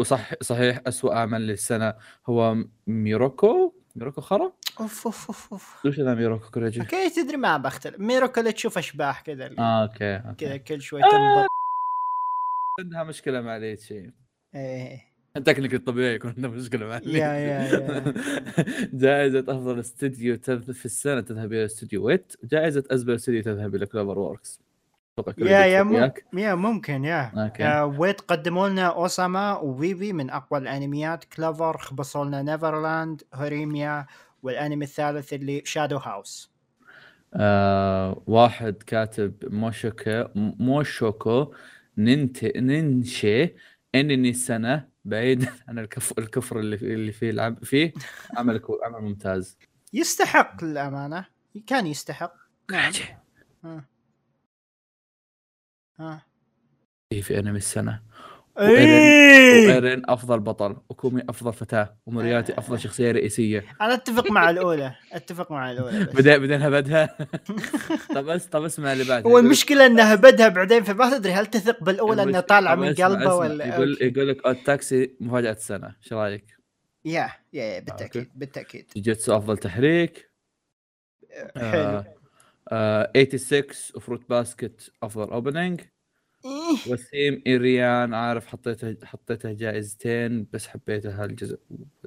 وصح صحيح اسوء عمل للسنة هو ميروكو؟ ميروكو خرا؟ أوف أوف أوف أوف. وش ذا ميروكو كوريجي؟ Okay تدري ما بختلف ميروكو اللي تشوف أشباح كذا آه okay, كذا okay. كل شوي تنبط عندها مشكلة مع ليت شيء إيه. التكنيك الطبيعي يكون عنده مشكلة مع يا- يا-. جائزة أفضل استديو تذ- في السنة تذهب إلى استوديو Wit. وجائزة أزبل استديو تذهب إلى CloverWorks. يا يا يتفق مم... وياك. يا ممكن يا. يا Wit قدموا لنا أوساما وفيفي من أقوى الأنميات Clover خبصوا لنا Neverland هوريميا والأنمي الثالث اللي Shadows House آه واحد كاتب موشوكو موشوكو ننت ننشي إنني السنة بعيد عن الكف... الكفر اللي. اللي فيه العم... فيه عمل. عمل ممتاز يستحق للامانه كان يستحق نعم ها. فيه في أنمي السنة إيه. وايرين أفضل بطل وكومي أفضل فتاة ومورياتي أفضل شخصية رئيسية أنا أتفق مع الأولى أتفق مع الأولى. بدأ بدينا بدها طب بس طب اسمع اللي بعد هو المشكلة إنها بدها بعدين فما تدري هل تثق بالأولى إنها طالعة من قلبه. ولا يقول. يقول لك Odd Taxi مفاجأة السنة إيش رأيك؟ يا يا بالتاكيد أوكي. بالتأكيد جيتسو أفضل تحريك حلو آه آه 86 و Fruits Basket أفضل opening إيه. وسيم إيريان عارف حطيته حطيته جائزتين بس حبيته هالجزء.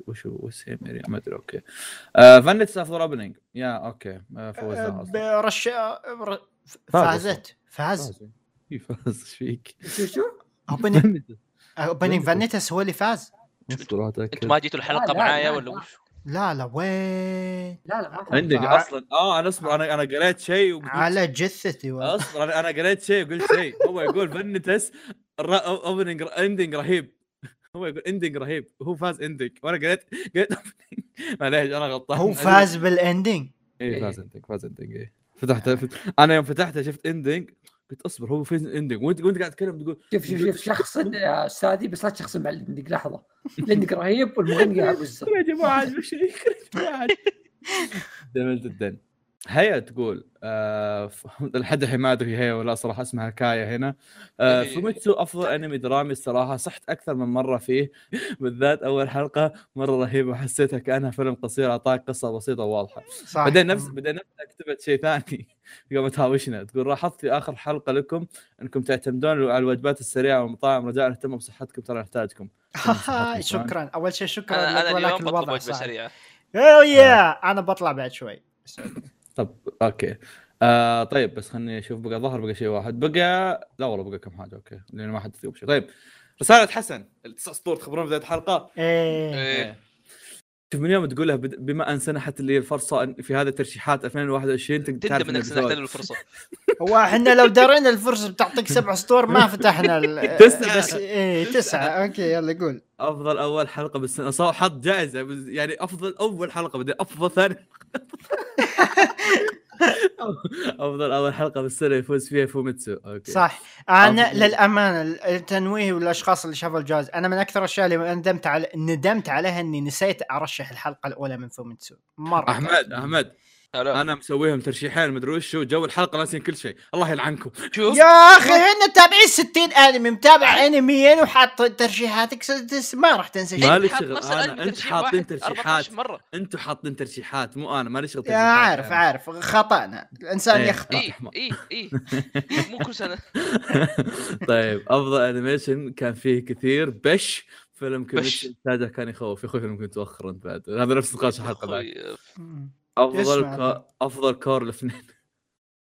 وشو وسيم إيريان؟ ما أدري أوكي. آه فانيتس أفضل opening يا أوكي. آه فوزها أصلا. برش ر- فازت. فاز. فاز إي فاز. إيش فيك؟ شو شو؟ opening opening فانيتس. هو اللي فاز. اصبر. انت ما جيتوا الحلقة معايا لا، ولا لا. وش؟ لا لا وين؟ لا لا ما. عندك فع- أصلا. آه أنا أصبر أنا أنا قريت شيء وقلت على جثتي والله. أصبر أنا أنا قريت شيء وقلت شيء. هو يقول فانيتس opening ending رهيب. هو يقول ending رهيب. هو فاز ending وأنا قريت قلت opening. معليش أنا غلطان. هو فاز بال ending اي فاز ending فاز ending اي فتحت فت... أنا يوم فتحته شفت ending قلت اصبر هو فاز ending وانت وانت قاعد تتكلم تقول شوف شوف شوف شخص يا استاذي بس لا تشخصن مع ال ending لحظة. ال ending رهيب والمغني قاعد يا جماعة جماعة. جميل جدا هيا تقول آه ف- لحد الحين ما أدري هي ولا صراحة اسمها كايا هنا. آه إيه. فوميتسو أفضل أنمي درامي الصراحه صحت أكثر من مرة فيه. بالذات أول حلقة مرة رهيبة وحسيتها كأنها فيلم قصير أعطاك قصة بسيطة وواضحة. صح. بعدين نفس بعدين نفسها كتبت شيء ثاني قامت تهاوشنا. تقول لاحظت في آخر حلقة لكم إنكم تعتمدون على الوجبات السريعة والمطاعم. رجاء اهتموا بصحتكم ترى نحتاجكم. شكرا. أول شيء شكرا لك ولكن اليوم بطلب الوضع وجبة سريعة. يا أنا بطلع بعد شوي. طب أوكي. آه طيب بس خليني أشوف بقى ظهر بقى شيء واحد. بقى لا والله بقى كم حاجة أوكي. لأن ما حد يثيب شيء طيب رسالة حسن التسع سطور تخبرون بداية الحلقة؟ إيه. إيه. شوف من يوم تقولها بد- بما أن سنحت اللي الفرصة في هذا ترشيحات 2021 تقدر تندم تعرف إنك سنحت له الفرصة. هو إحنا لو درينا الفرصة بتعطيك سبع سطور ما فتحنا ال- تسعة. بس إيه تسعة. أوكي يلا قول. أفضل أول حلقة بالسنة. صار حط جائزة بس- يعني أفضل أول حلقة بعدين أفضل ثاني. افضل اول حلقة بالسنة يفوز فيها فوميتسو أوكي. صح. أنا أفضل. للأمانة التنويه والأشخاص اللي شافوا الجوائز أنا من أكثر الأشياء اللي ندمت على ندمت عليها إني نسيت أرشح الحلقة الأولى من فوميتسو مرة. أحمد أحمد. هلا. أنا مسويهم ترشيحين مدري وش جو الحلقة ناسين كل شيء. الله يلعنكم. شوف. يا أخي إحنا تابعين 60 أنمي متابع أنميين وحاط ترشيحاتك ما راح تنسى شيء. ما لي حاط شغل، أنت ترشيح حاطين ترشيحات. 14 مرة. أنتم حاطين ترشيحات مو أنا مالي شغل يا ترشيحات. عارف يعني. عارف. خطأنا. الإنسان إيه. يخطأ. اي. اي اي مو كل سنة. طيب أفضل أنيميشن كان فيه كثير. بش فيلم انتاجه كان يخوف. يا أخوي فيلم كنت مؤخرا أنت بعد. هذا نفس نقاش الحلقة بعد. أفضل. هذا. أفضل كور الاثنين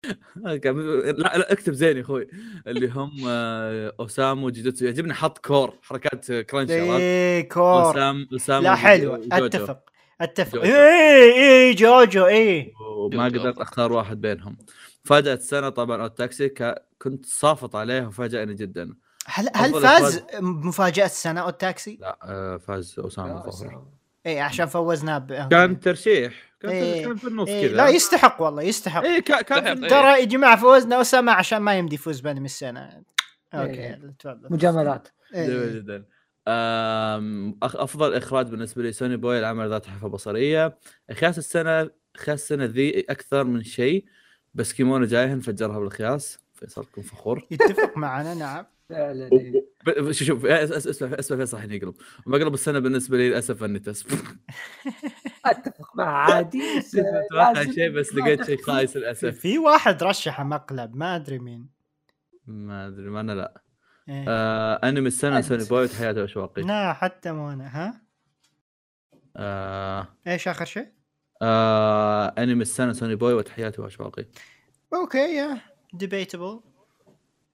لا لا اكتب زين يا أخوي اللي هم آه، أوسامو وجوجوتسو يعجبني حط كور حركات كرانشي عرفت؟ إيه كور اوسام أوسامو لا حلو. أتفق أتفق جوجو. إيه إيه جوجو إيه وما قدرت. أختار واحد بينهم فاجأة السنة طبعا Odd Taxi ك... كنت صافط عليه وفاجأني جدا هل هل فاز مفاجأة السنة Odd Taxi؟ لا آه، فاز اسامه الظاهر إيه عشان فوزناه ب... كان ترشيح كان, إيه. كان في النص إيه كذا لا يستحق والله يستحق إيه كان. إيه. ترى يا جماعة فوزنا اسامة عشان ما يمدي يفوز بانمي السنة أوكي إيه. يلا، تفضل مجاملات جميل. جدا أفضل إخراج بالنسبة لي سوني بوي العمل ذات حرفة بصرية إخياس السنة إخياس السنة ذي أكثر من شيء بس كيمونو جايهن فجرها بالإخياس فيصل كن فخور يتفق معنا نعم لا لا لا. ب- شوف شوف اسمع اسمع فيصل الحين يقلب مقلب السنة بالنسبة لي للأسف النتس أتفق مع عادي بس أتوقع شيء بس لقيت شيء. خايس للأسف في واحد رشح مقلب ما أدري مين ما أدري ما أنا لا إيه. آه أنمي السنة. Sonny Boy وتحياتي واشواقي لا حتى مو أنا ها آه إيش آخر شيء؟ آه أنمي السنة Sonny Boy وتحياتي واشواقي أوكي يا debatable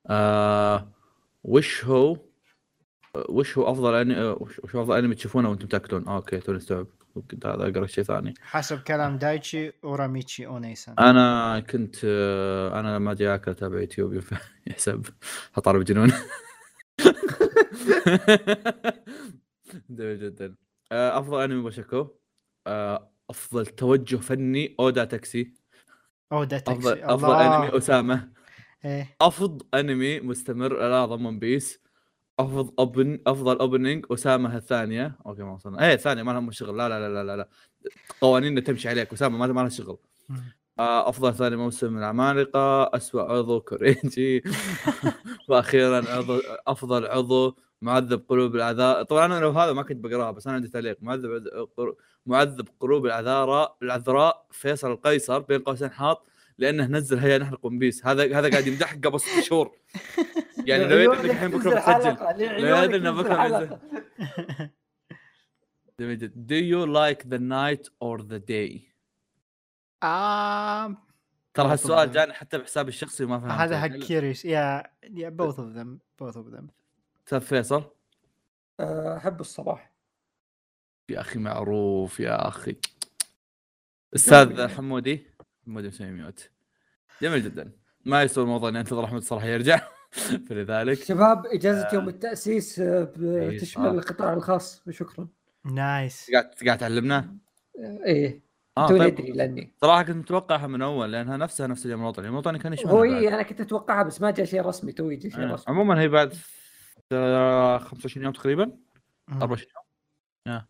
آه وش هو وش هو أفضل انمي وش هو أفضل أنمي تشوفونه وأنتم تاكلون آه أوكي توني استوعب. كنت هذا أقرأ شيء ثاني. حسب كلام دايتشي وراميتشي اونيسان أنا كنت أنا لما أجي أكل اتابع يوتيوب يحسب. حطارب جنون. جميل جدا. آه أفضل أنمي بوشاكو. آه أفضل توجه فني أودا تاكسي. أو ده تاكسي. أفضل أفضل أنمي اسامه إيه. افضل أنمي مستمر لا ضمن بيس افضل اوبن أفضل اوبننج أسامة الثانية أوكي ما وصلنا. إيه الثانية ما لهم شغل. لا لا لا لا لا. قوانيننا تمشي عليك أسامة ما لها شغل. آه، أفضل ثاني موسم من العمالقه اسوء عضو كوريجي. وأخيرا عضو أفضل عضو معذب قلوب الأعذار. طبعا أنا لو هذا ما كنت بقراها بس أنا عندي تعليق. معذب معذب قلوب الأعذار العذراء فيصل القيصر بين قوسين حاط. لأنه نزل هيا نحرق ون بيس هذا هذا قاعد يمدحك قبل ست شهور. يعني لو يدري انك الحين بكرة بتسجل لا يدري إنه بكرة بنزل. جميل جدا. Do you like the night or the day؟ آم، ترى هالسؤال. جاني حتى بحسابي الشخصي وما فهمت هذا حق كيريوس يا يا both of them. Both of them. أستاذ فيصل. آه، أحب الصباح. يا أخي معروف يا أخي. أستاذ حمودي. حمودي مسوي ميوت جميل جدا. ما يسوى الموضوع إني أنتظر أحمد صلاح يرجع. فلذلك شباب إجازة يوم التأسيس آه، إيه، بتشمل آه. القطاع الخاص. وشكرا nice. قاعد قاعد تعلمنا؟ إيه. آه توني طيب. ادري لأني. صراحة كنت متوقعها من أول لانها نفسها نفس اليوم الوطني. اليوم الوطني كان يشمل هو إيه أنا كنت أتوقعها بس ما جاء شيء رسمي. تو يجي شيء رسمي. عموما هي بعد آه، 25 يوم تقريبا. 24 يوم.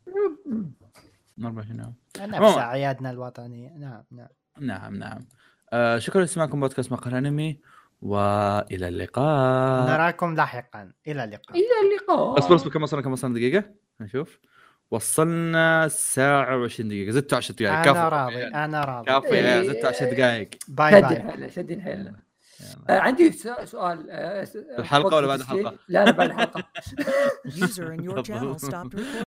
24 يوم. نفس. أعيادنا الوطنية. نعم نعم. نعم نعم. آه شكرا لسماعكم بودكاست مقهى الأنمي وإلى اللقاء. نراكم لاحقا. إلى اللقاء. إلى اللقاء. اصبر اصبر كم وصلنا كم وصلنا دقيقة؟ نشوف. وصلنا ساعة و20 دقيقة. زدت 10 دقائق. أنا كفو. راضي أنا راضي. كفو إيه. زدت 10 دقائق. bye bye. حيلنا شدين حيلنا يلا. آه، عندي س- سؤال آه، س- الحلقة ولا بعد؟ الحلقة؟ لا لا بعد الحلقة.